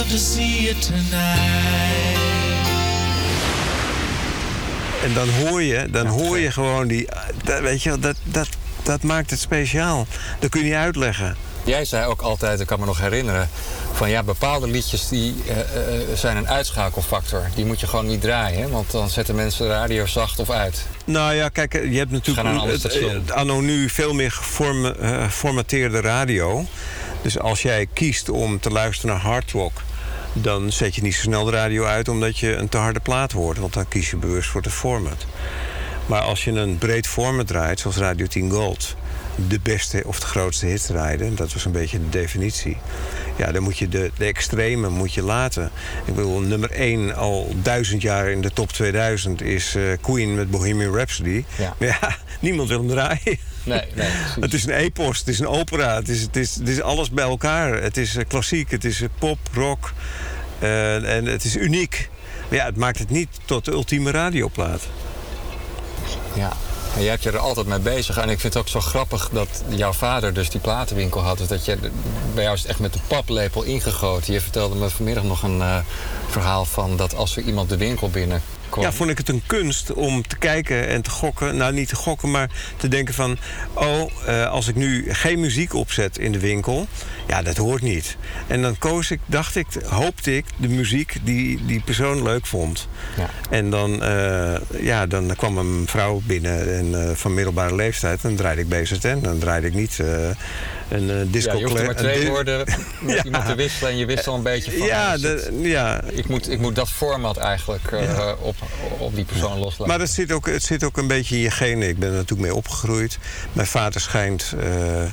to see you tonight. En dan hoor je, dan hoor je gewoon die... dat, weet je, wel, dat, dat, dat maakt het speciaal. Dat kun je niet uitleggen. Jij zei ook altijd, ik kan me nog herinneren, van ja, bepaalde liedjes die eh, eh, zijn een uitschakelfactor. Die moet je gewoon niet draaien, hè, want dan zetten mensen de radio zacht of uit. Nou ja, kijk, je hebt natuurlijk het, anno nu veel meer geforme- eh, geformateerde radio. Dus als jij kiest om te luisteren naar hard rock, dan zet je niet zo snel de radio uit omdat je een te harde plaat hoort. Want dan kies je bewust voor het format. Maar als je een breed format draait, zoals Radio 10 Gold, de beste of de grootste hit draaide, dat was een beetje de definitie. Ja, dan moet je de, de extreme moet je laten. Ik bedoel, nummer 1 al duizend jaar in de top 2000 is eh, Queen met Bohemian Rhapsody. Ja. Maar ja, niemand wil hem draaien. Nee, nee, precies. Het is een epos, het is een opera, het is, het is, het is alles bij elkaar. Het is eh, klassiek, het is eh, pop, rock eh, en het is uniek. Maar ja, het maakt het niet tot de ultieme radioplaat. Ja. En jij hebt je er altijd mee bezig. En ik vind het ook zo grappig dat jouw vader dus die platenwinkel had. Dus dat je, bij jou is het echt met de paplepel ingegoten. Je vertelde me vanmiddag nog een verhaal van dat als er iemand de winkel Ja, vond ik het een kunst om te kijken en te gokken. Nou, niet te gokken, maar te denken van... oh, eh, als ik nu geen muziek opzet in de winkel... ja, dat hoort niet. En dan koos ik, dacht ik, hoopte ik de muziek die die persoon leuk vond. Ja. En dan, eh, ja, dan kwam een vrouw binnen en, eh, van middelbare leeftijd... en dan draaide ik BZN. Dan draaide ik niet een eh, disco... Ja, je hoeft er maar twee woorden met Ja. iemand te wisselen en je wist al een beetje van... Ja, de- ja, ik, moet, ik moet dat format eigenlijk eh, op, op die persoon loslaten. Maar het zit, ook, het zit ook een beetje in je genen. Ik ben er natuurlijk mee opgegroeid. Mijn vader schijnt eh,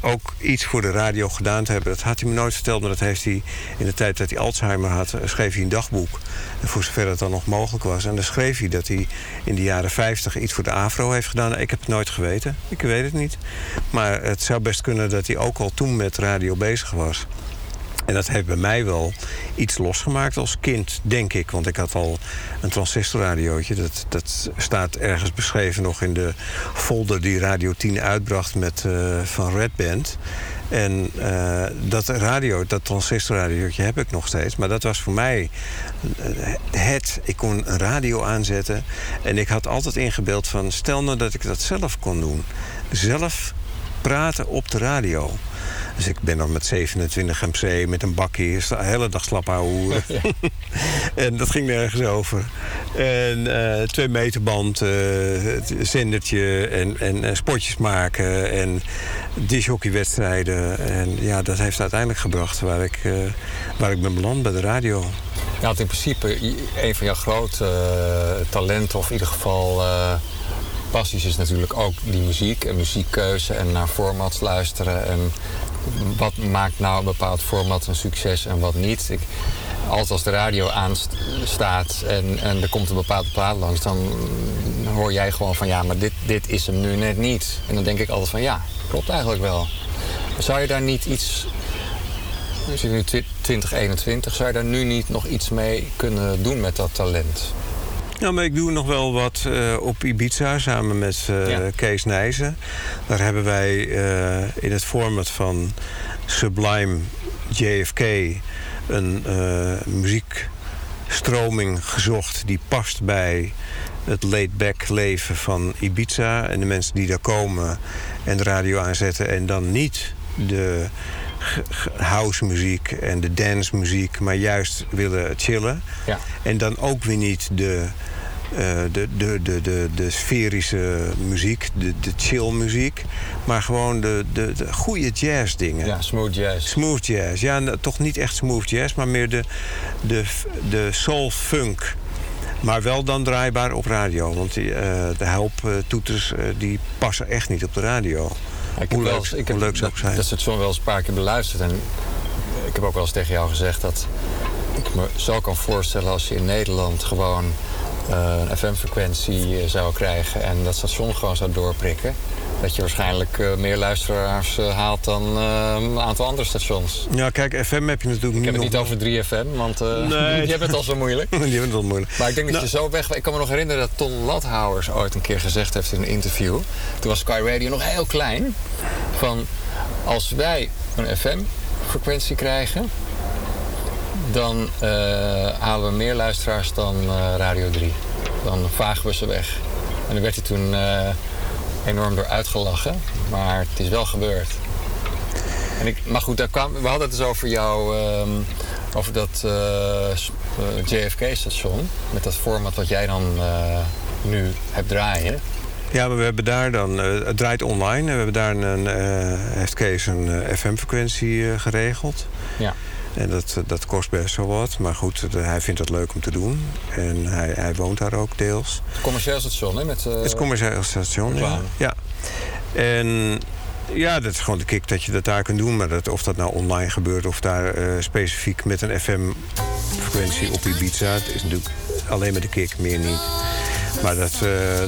ook iets voor de radio gedaan te hebben. Dat had hij me nooit verteld, maar dat heeft hij in de tijd dat hij Alzheimer had, eh, schreef hij een dagboek. Voor zover het dan nog mogelijk was. En dan schreef hij dat hij in de jaren 50 iets voor de AVRO heeft gedaan. Ik heb het nooit geweten. Ik weet het niet. Maar het zou best kunnen dat hij ook al toen met radio bezig was. En dat heeft bij mij wel iets losgemaakt als kind, denk ik. Want ik had al een transistorradiootje. Dat, dat staat ergens beschreven nog in de folder die Radio 10 uitbracht met, eh, van Red Band. En eh, dat radio, dat transistorradiootje heb ik nog steeds. Maar dat was voor mij eh, het. Ik kon een radio aanzetten. En ik had altijd ingebeeld van... stel nou dat ik dat zelf kon doen. Zelf praten op de radio. Dus ik ben dan met 27 MC met een bakje de hele dag slap houden en dat ging nergens over. En eh, twee meter band, eh, zendertje en, en eh, spotjes maken en dishockeywedstrijden. En ja, dat heeft uiteindelijk gebracht waar ik, eh, waar ik ben beland bij de radio. Ja, want in principe een van jouw grote talenten, of in ieder geval passies, is natuurlijk ook die muziek en muziekkeuze en naar formats luisteren. En wat maakt nou een bepaald format een succes en wat niet. Ik, altijd als de radio aanstaat en, en er komt een bepaalde plaat langs, dan hoor jij gewoon van ja, maar dit, dit is hem nu net niet. En dan denk ik altijd van ja, klopt eigenlijk wel. Zou je daar niet iets we zitten nu twi- 2021. Zou je daar nu niet nog iets mee kunnen doen met dat talent? Nou, maar ik doe nog wel wat eh, op Ibiza samen met eh, Ja. Kees Nijzen. Daar hebben wij eh, in het format van Sublime JFK een muziekstroming gezocht die past bij het laid-back leven van Ibiza. En de mensen die daar komen en de radio aanzetten en dan niet de house muziek en de dance muziek, maar juist willen chillen. Ja. En dan ook weer niet de, eh, de, de, de, de, de sferische muziek, de, de chill muziek, maar gewoon de, de, de goede jazz dingen. Ja, smooth jazz. Smooth jazz. Ja, nou, toch niet echt smooth jazz, maar meer de, de, de soul funk. Maar wel dan draaibaar op radio. Want die, eh, de helptoeters eh, die passen echt niet op de radio. Ik Hoe leuk, eens, ik hoe heb leuk zijn. dat wel eens een paar keer beluisterd. En ik heb ook wel eens tegen jou gezegd dat ik me zo kan voorstellen als je in Nederland gewoon een FM-frequentie eh, zou krijgen en dat station gewoon zou doorprikken. Dat je waarschijnlijk eh, meer luisteraars eh, haalt dan eh, een aantal andere stations. Ja, kijk, FM heb je natuurlijk Ik heb het nog- niet over 3FM, want eh Nee. die hebben het al zo moeilijk. Die hebben het al moeilijk. Maar ik denk dat Nou- je zo weg... Ik kan me nog herinneren dat Ton Lathouwers ooit een keer gezegd heeft in een interview. Toen was Sky Radio nog heel klein. Van, als wij een FM-frequentie krijgen... dan eh, halen we meer luisteraars dan eh, Radio 3. Dan vagen we ze weg. En daar werd hij toen eh, enorm door uitgelachen. Maar het is wel gebeurd. En ik, maar goed, daar kwam, we hadden het dus over jou, ehm, over dat JFK-station. Met dat format wat jij dan nu hebt draaien. Ja, maar we hebben daar dan, het draait online. En we hebben daar een, heeft Kees een FM-frequentie geregeld. Ja. En dat, eh, dat kost best wel wat. Maar goed, hij vindt het leuk om te doen. En hij, hij woont daar ook deels. Commercieel station, hè? Met, eh, Het commercieel station, ja. ja. En ja, dat is gewoon de kick dat je dat daar kunt doen. Maar dat, of dat nou online gebeurt of daar eh, specifiek met een FM-frequentie op Ibiza... het is natuurlijk alleen met de kick, meer niet. Maar dat,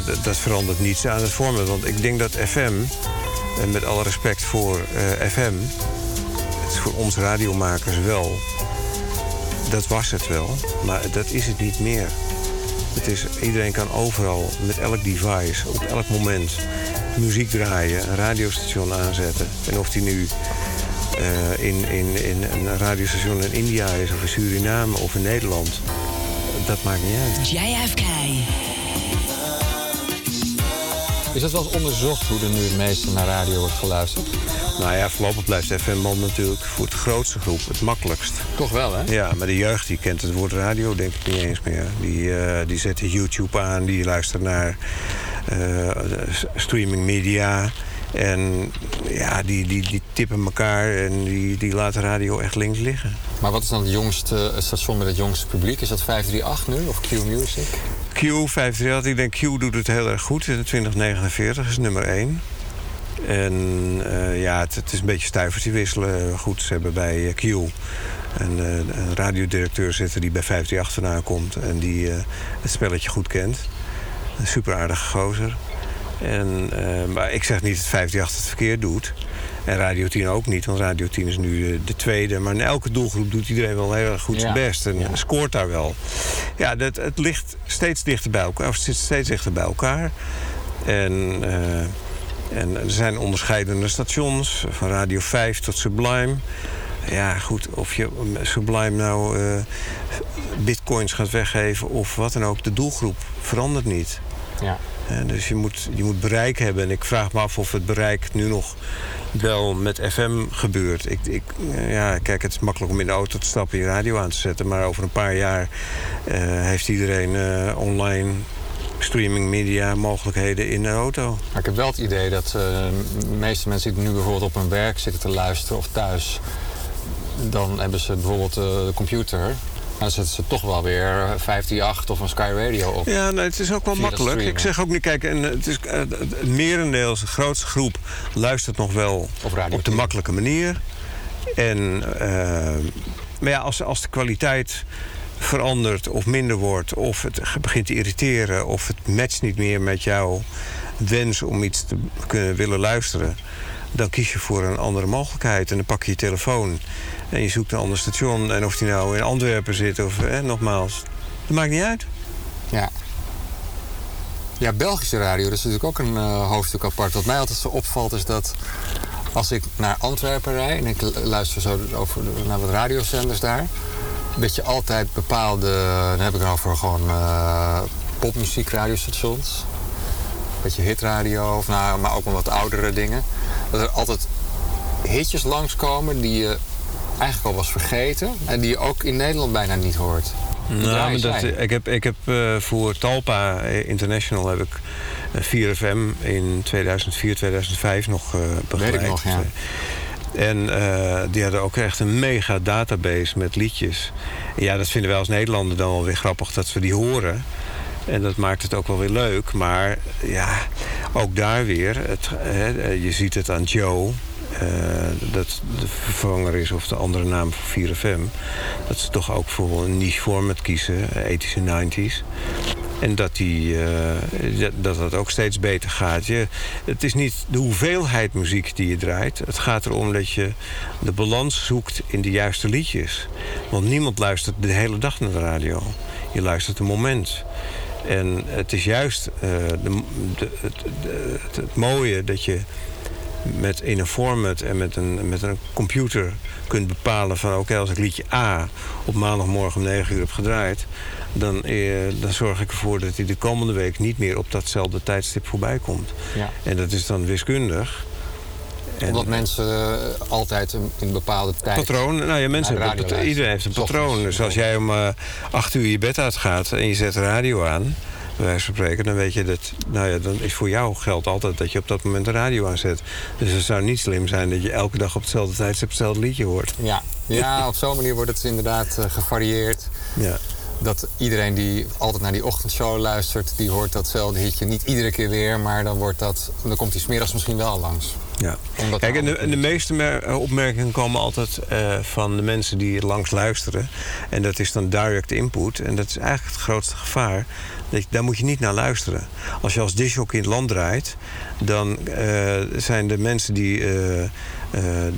dat, dat verandert niets aan het format. Want ik denk dat FM, en met alle respect voor FM... voor ons radiomakers wel... dat was het wel, maar dat is het niet meer. Het is, iedereen kan overal, met elk device, op elk moment muziek draaien, een radiostation aanzetten. En of die nu eh, in, in, in een radiostation in India is, of in Suriname of in Nederland, dat maakt niet uit. JFK. Is dat wel eens onderzocht hoe er nu het meeste naar radio wordt geluisterd? Nou ja, voorlopig blijft FM-band natuurlijk voor de grootste groep het makkelijkst. Toch wel, hè? Ja, maar de jeugd die kent het woord radio denk ik niet eens meer. Die, eh, die zetten YouTube aan, die luisteren naar eh, s- streaming media. En ja, die, die, die tippen elkaar en die, die laten radio echt links liggen. Maar wat is dan het jongste het station met het jongste publiek? Is dat 538 nu of Q Music? Q 538, ik denk Q doet het heel erg goed. In 2049 is nummer 1. En eh, ja, het, het is een beetje stuivertje wisselen. Goed, ze hebben bij eh, Q een, eh, een radiodirecteur zitten die bij 538 vandaan komt. En die het spelletje goed kent. Een super aardige gozer. En, maar ik zeg niet dat 538 het verkeerd doet. En Radio 10 ook niet, want Radio 10 is nu de, de tweede. Maar in elke doelgroep doet iedereen wel heel erg goed zijn Ja. best. En scoort daar wel. Ja, dat, het ligt steeds dichter bij elkaar. Of het zit steeds dichter bij elkaar. En, en er zijn onderscheidende stations. Van Radio 5 tot Sublime. Ja, goed, of je Sublime nou eh, bitcoins gaat weggeven of wat dan ook. De doelgroep verandert niet. Ja. Eh, dus je moet, je moet bereik hebben. En ik vraag me af of het bereik nu nog wel met FM gebeurt. Ik, ik, eh, ja, kijk, het is makkelijk om in de auto te stappen en je radio aan te zetten. Maar over een paar jaar heeft iedereen online streaming media mogelijkheden in de auto. Maar ik heb wel het idee dat eh, de meeste mensen die nu bijvoorbeeld op hun werk zitten te luisteren of thuis, dan hebben ze bijvoorbeeld eh, de computer. Dan zetten ze toch wel weer 538 of een Sky Radio op. Ja, nee, het is ook wel makkelijk. Ik zeg ook niet, kijk, en het, is, eh, het merendeel, de grootste groep, luistert nog wel Op op de 10. makkelijke manier. En, eh, maar ja, als, als de kwaliteit verandert of minder wordt, of het begint te irriteren, of het matcht niet meer met jouw wens om iets te kunnen willen luisteren, dan kies je voor een andere mogelijkheid. En dan pak je je telefoon en je zoekt een ander station. En of die nou in Antwerpen zit of nogmaals, dat maakt niet uit. Ja. Ja, Belgische radio, dat is natuurlijk ook een eh, hoofdstuk apart. Wat mij altijd zo opvalt is dat als ik naar Antwerpen rijd en ik lu- luister zo over naar wat radiozenders daar, dat je altijd bepaalde, dan heb ik het over gewoon eh popmuziekradiostations, een beetje hitradio, of nou, maar ook wel wat oudere dingen, dat er altijd hitjes langskomen die je eigenlijk al was vergeten en die je ook in Nederland bijna niet hoort. Nou, dat, zij. ik heb, ik heb eh, voor Talpa eh, International heb ik eh, 4FM in 2004, 2005 nog eh begeleid. Weet ik nog, ja. En eh, die hadden ook echt een mega database met liedjes. En ja, dat vinden wij als Nederlander dan wel weer grappig dat we die horen. En dat maakt het ook wel weer leuk. Maar ja, ook daar weer. Het, je ziet het aan Joe. Eh, dat de vervanger is of de andere naam voor 4FM. Dat ze toch ook voor een niche format kiezen. eh, 80s en 90s. En dat, die, eh, dat- dat ook steeds beter gaat. Je, het is niet de hoeveelheid muziek die je draait. Het gaat erom dat je de balans zoekt in de juiste liedjes. Want niemand luistert de hele dag naar de radio. Je luistert een moment. En het is juist eh, de, het mooie dat je met in een format en met een, met een computer kunt bepalen van oké, als ik liedje A op maandagmorgen om 9 uur heb gedraaid, dan, eh, dan zorg ik ervoor dat hij de komende week niet meer op datzelfde tijdstip voorbij komt. Ja. En dat is dan wiskundig. En- Omdat mensen eh, altijd een, een bepaalde tijd... Patroon, nou ja, mensen hebben, iedereen heeft een patroon. Dus als jij om eh, acht uur je bed uitgaat en je zet de radio aan, bij wijze van spreken, dan weet je dat, nou ja, dan is voor jou geldt altijd dat je op dat moment de radio aanzet. Dus het zou niet slim zijn dat je elke dag op hetzelfde tijdstip hetzelfde liedje hoort. Ja, ja op zo'n manier wordt het inderdaad eh, gevarieerd. Ja. Dat iedereen die altijd naar die ochtendshow luistert, die hoort datzelfde hitje. Niet iedere keer weer, maar dan, wordt dat, dan komt die smiddags misschien wel langs. Ja. Kijk, en de, en de meeste eh, opmerkingen komen altijd eh, van de mensen die langs luisteren. En dat is dan direct input. En dat is eigenlijk het grootste gevaar. Dat daar moet je niet naar luisteren. Als je als disjockey in het land draait, dan eh, zijn de mensen die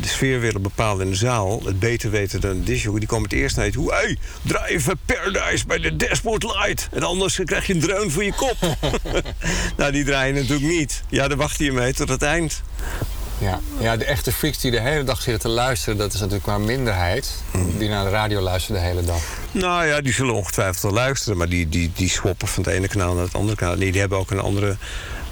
de sfeer willen bepalen in de zaal, het beter weten dan de disjockey, die komen het eerst naar je toe. Hey, draai even Paradise bij de Dashboard Light. En anders krijg je een dreun voor je kop. nou, die draaien natuurlijk niet. Ja, daar wacht je mee tot het eind. Ja. ja, de echte freaks die de hele dag zitten te luisteren, dat is natuurlijk maar minderheid. Hmm. Die naar de radio luisteren de hele dag. Nou ja, die zullen ongetwijfeld wel luisteren, maar die, die, die swappen van het ene kanaal naar het andere kanaal. Nee, die hebben ook een andere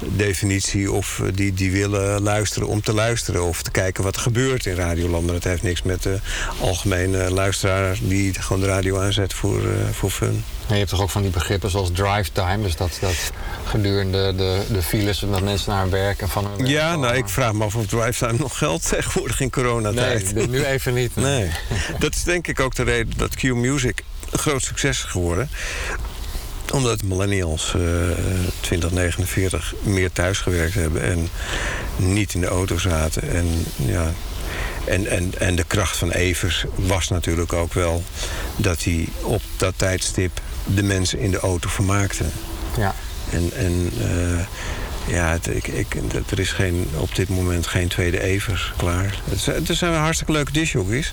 definitie of eh, die, die willen luisteren om te luisteren of te kijken wat er gebeurt in Radioland. Maar dat heeft niks met de algemene luisteraar die gewoon de radio aanzet voor, eh, voor fun. En je hebt toch ook van die begrippen zoals drive time. Dus dat, dat gedurende de, de files dat mensen naar hun werk en van hun werk Ja, nou, ik vraag me af of Drivetime nog geldt tegenwoordig in coronatijd. Nee, nu even niet. Nee. Dat is denk ik ook de reden dat Q-Music een groot succes is geworden. Omdat millennials eh 2049 meer thuis gewerkt hebben en niet in de auto zaten. En, ja, en, en, en de kracht van Evers was natuurlijk ook wel dat hij op dat tijdstip de mensen in de auto vermaakte. Ja. En, en eh, ja, het, ik, ik, het- er is geen, op dit moment geen tweede Evers klaar. Het zijn, er zijn hartstikke leuke discjockeys.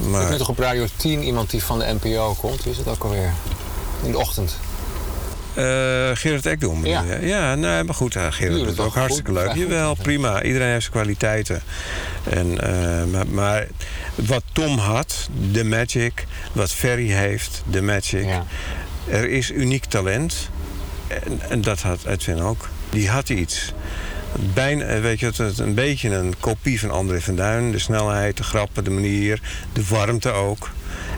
Ik Maar nu toch op Radio 10 iemand die van de NPO komt. Wie is het ook alweer? In de ochtend. eh Gerard Ekdom. Ja. Ja, ja nee, maar goed, ja, Gerard Jullie doet ook hartstikke goed? leuk. Jawel, prima. Iedereen heeft zijn kwaliteiten. En, eh, maar, maar wat Tom had, de Magic. Wat Ferry heeft, de Magic. Ja. Er is uniek talent. En, en dat had Edwin ook. Die had iets. Bijna, eh, weet je, het een beetje een kopie van André van Duin. De snelheid, de grappen, de manier, de warmte ook.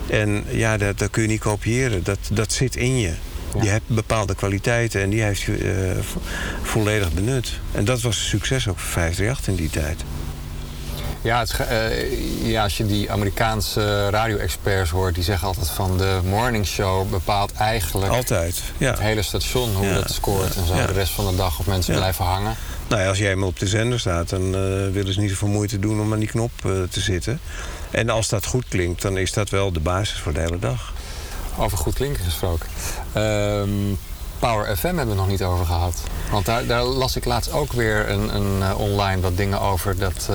En ja, dat, dat kun je niet kopiëren. Dat, dat zit in je. Je hebt bepaalde kwaliteiten en die heeft je eh, vo- volledig benut. En dat was een succes ook voor 538 in die tijd. Ja, het, eh, ja, als je die Amerikaanse radio-experts hoort, die zeggen altijd van de morning show bepaalt eigenlijk Altijd, ja. het hele station, hoe Ja, dat scoort en zo. ja. De rest van de dag of mensen blijven hangen. Nou ja, als jij eenmaal op de zender staat, dan eh, willen ze niet zoveel moeite doen om aan die knop eh, te zitten. En als dat goed klinkt, dan is dat wel de basis voor de hele dag. Over goed klinken gesproken. Ehm, Power FM hebben we nog niet over gehad. Want daar, daar las ik laatst ook weer een, een, online wat dingen over. Dat,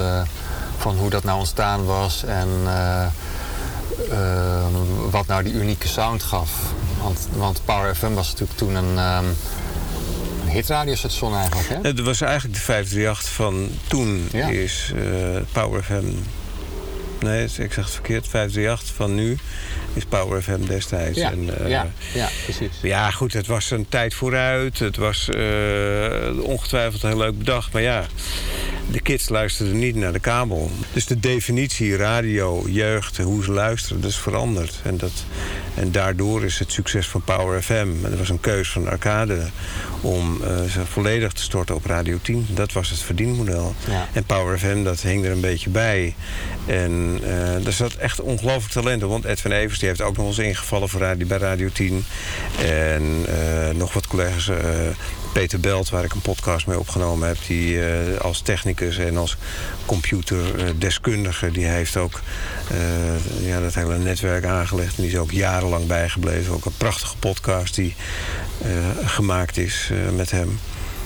van hoe dat nou ontstaan was en eh, ehm, wat nou die unieke sound gaf. Want, want Power FM was natuurlijk toen een, ehm een hitradiostation eigenlijk. Hè? Het was eigenlijk de 538 van toen Ja. is eh, Power FM... Nee, ik zeg het verkeerd. 538 van nu is Power FM destijds. Ja, En, eh, ja, ja, precies. Ja, goed, het was een tijd vooruit. Het was eh, ongetwijfeld heel leuk bedacht. Maar ja, de kids luisterden niet naar de kabel. Dus de definitie radio, jeugd, hoe ze luisteren, dat is veranderd. En, dat, en daardoor is het succes van Power FM. En dat was een keus van Arcade om eh, ze volledig te storten op Radio 10. Dat was het verdienmodel. Ja. En Power FM, dat hing er een beetje bij. En er zat echt ongelooflijk talent in. Want Edwin Evers die heeft ook nog eens ingevallen voor bij Radio 10. En eh, nog wat collega's. eh, Peter Belt, waar ik een podcast mee opgenomen heb... die eh, als technicus en als computerdeskundige... die heeft ook eh, ja, dat hele netwerk aangelegd. En die is ook jarenlang bijgebleven. Ook een prachtige podcast die gemaakt is met hem.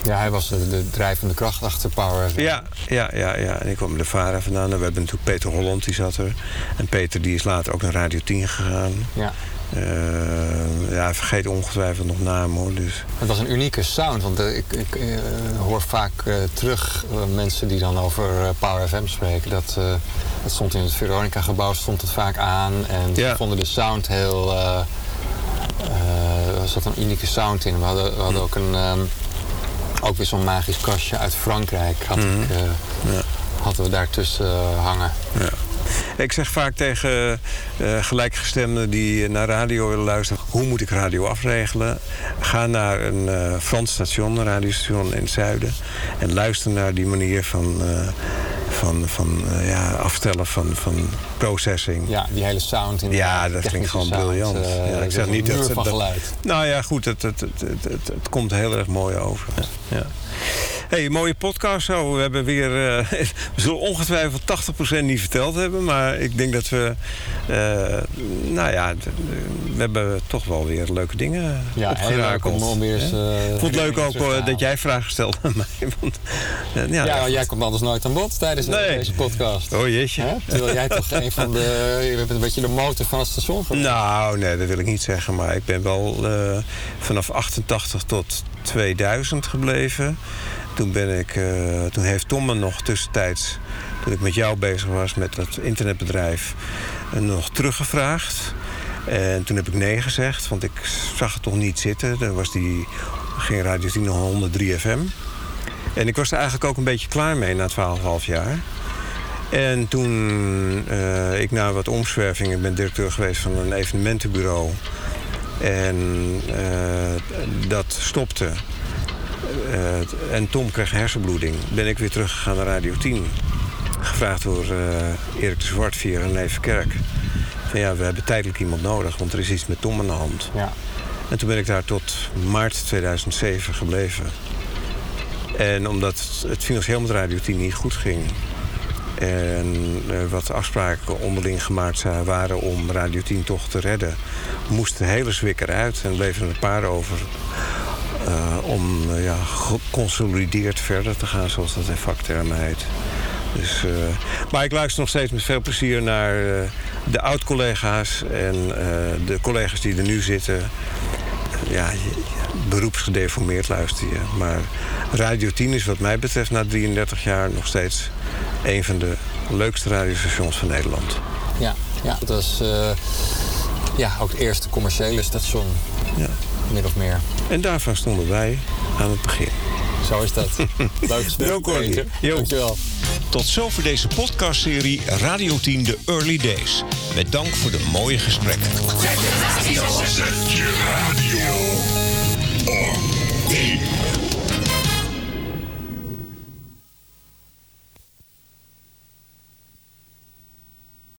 Ja, hij was de, de drijvende kracht achter Power FM. Ja, ja, ja, ja. En ik kwam de VARA vandaan. En we hebben natuurlijk Peter Holland, die zat er. En Peter die is later ook naar Radio 10 gegaan. Ja. Eh, ja, hij vergeet ongetwijfeld nog namen hoor. Dus. Het was een unieke sound, want eh, ik, ik eh, hoor vaak terug mensen die dan over Power FM spreken. Dat, dat stond in het Veronica-gebouw, stond het vaak aan. En die Ja. vonden de sound heel... er zat een unieke sound in. We hadden, we hadden ook, een, ehm, ook weer zo'n magisch kastje uit Frankrijk. Had Mhm. ik, eh, Hadden we daartussen eh, hangen. Ja. Ik zeg vaak tegen eh, gelijkgestemden die naar radio willen luisteren... hoe moet ik radio afregelen? Ga naar een eh, Frans station, een radiostation in het zuiden... en luister naar die manier van, eh, van, van ja, afstellen van, van processing. Ja, die hele sound in de Ja, dat klinkt gewoon sound, briljant. ja, ik zeg niet dat, dat- geluid. Nou ja, goed, het, het, het, het, het, het komt heel erg mooi over. Ja. Hey, mooie podcast zo. We hebben weer. eh, we zullen ongetwijfeld 80% niet verteld hebben. Maar ik denk dat we. eh, nou ja, we hebben toch wel weer leuke dingen Ja, heel leuk opgerakeld. om- om weer eens, eh, Ik vond het leuk ook dat jij vragen stelde aan mij. Want, eh, ja, Ja, jij komt anders nooit aan bod tijdens Nee. deze podcast. Oh jeetje. Hè? Terwijl jij toch een van de... Je bent een beetje de motor van het station geweest. Nou, nee, dat wil ik niet zeggen. Maar ik ben wel vanaf 88 tot 2000 gebleven. Toen, ben ik, eh, toen heeft Tom me nog tussentijds, toen ik met jou bezig was met dat internetbedrijf, eh, nog teruggevraagd. En toen heb ik nee gezegd, want ik zag het toch niet zitten. Dan was die, ging Radio 10 nog 103 FM. En ik was er eigenlijk ook een beetje klaar mee na 12,5 jaar. En toen eh, ik na wat omzwervingen ben directeur geweest van een evenementenbureau. En dat stopte. Eh, en Tom kreeg hersenbloeding. Ben ik weer teruggegaan naar Radio 10. Gevraagd door eh, Erik de Zwart via René Verkerk. Van ja, we hebben tijdelijk iemand nodig, want er is iets met Tom aan de hand. Ja. En toen ben ik daar tot maart 2007 gebleven. En omdat het financieel met Radio 10 niet goed ging... en er wat afspraken onderling gemaakt waren om Radio 10 toch te redden... moest de hele zwik eruit en bleven er een paar over... eh, om eh, ja, geconsolideerd verder te gaan, zoals dat in vaktermen heet. Dus, eh, maar ik luister nog steeds met veel plezier naar eh, de oud-collega's en eh, de collega's die er nu zitten. Ja, beroepsgedeformeerd luister je. Maar Radio 10 is wat mij betreft na 33 jaar nog steeds een van de leukste radiostations van Nederland. Ja, ja. dat was eh, ja, ook het eerste commerciële station. Ja. Min of meer. En daarvan stonden wij aan het begin. Zo is dat. Leuk gesprek. Dankjewel. Tot zover deze podcastserie Radio 10 The Early Days. Met dank voor de mooie gesprekken. Zet je radio. Zet je radio.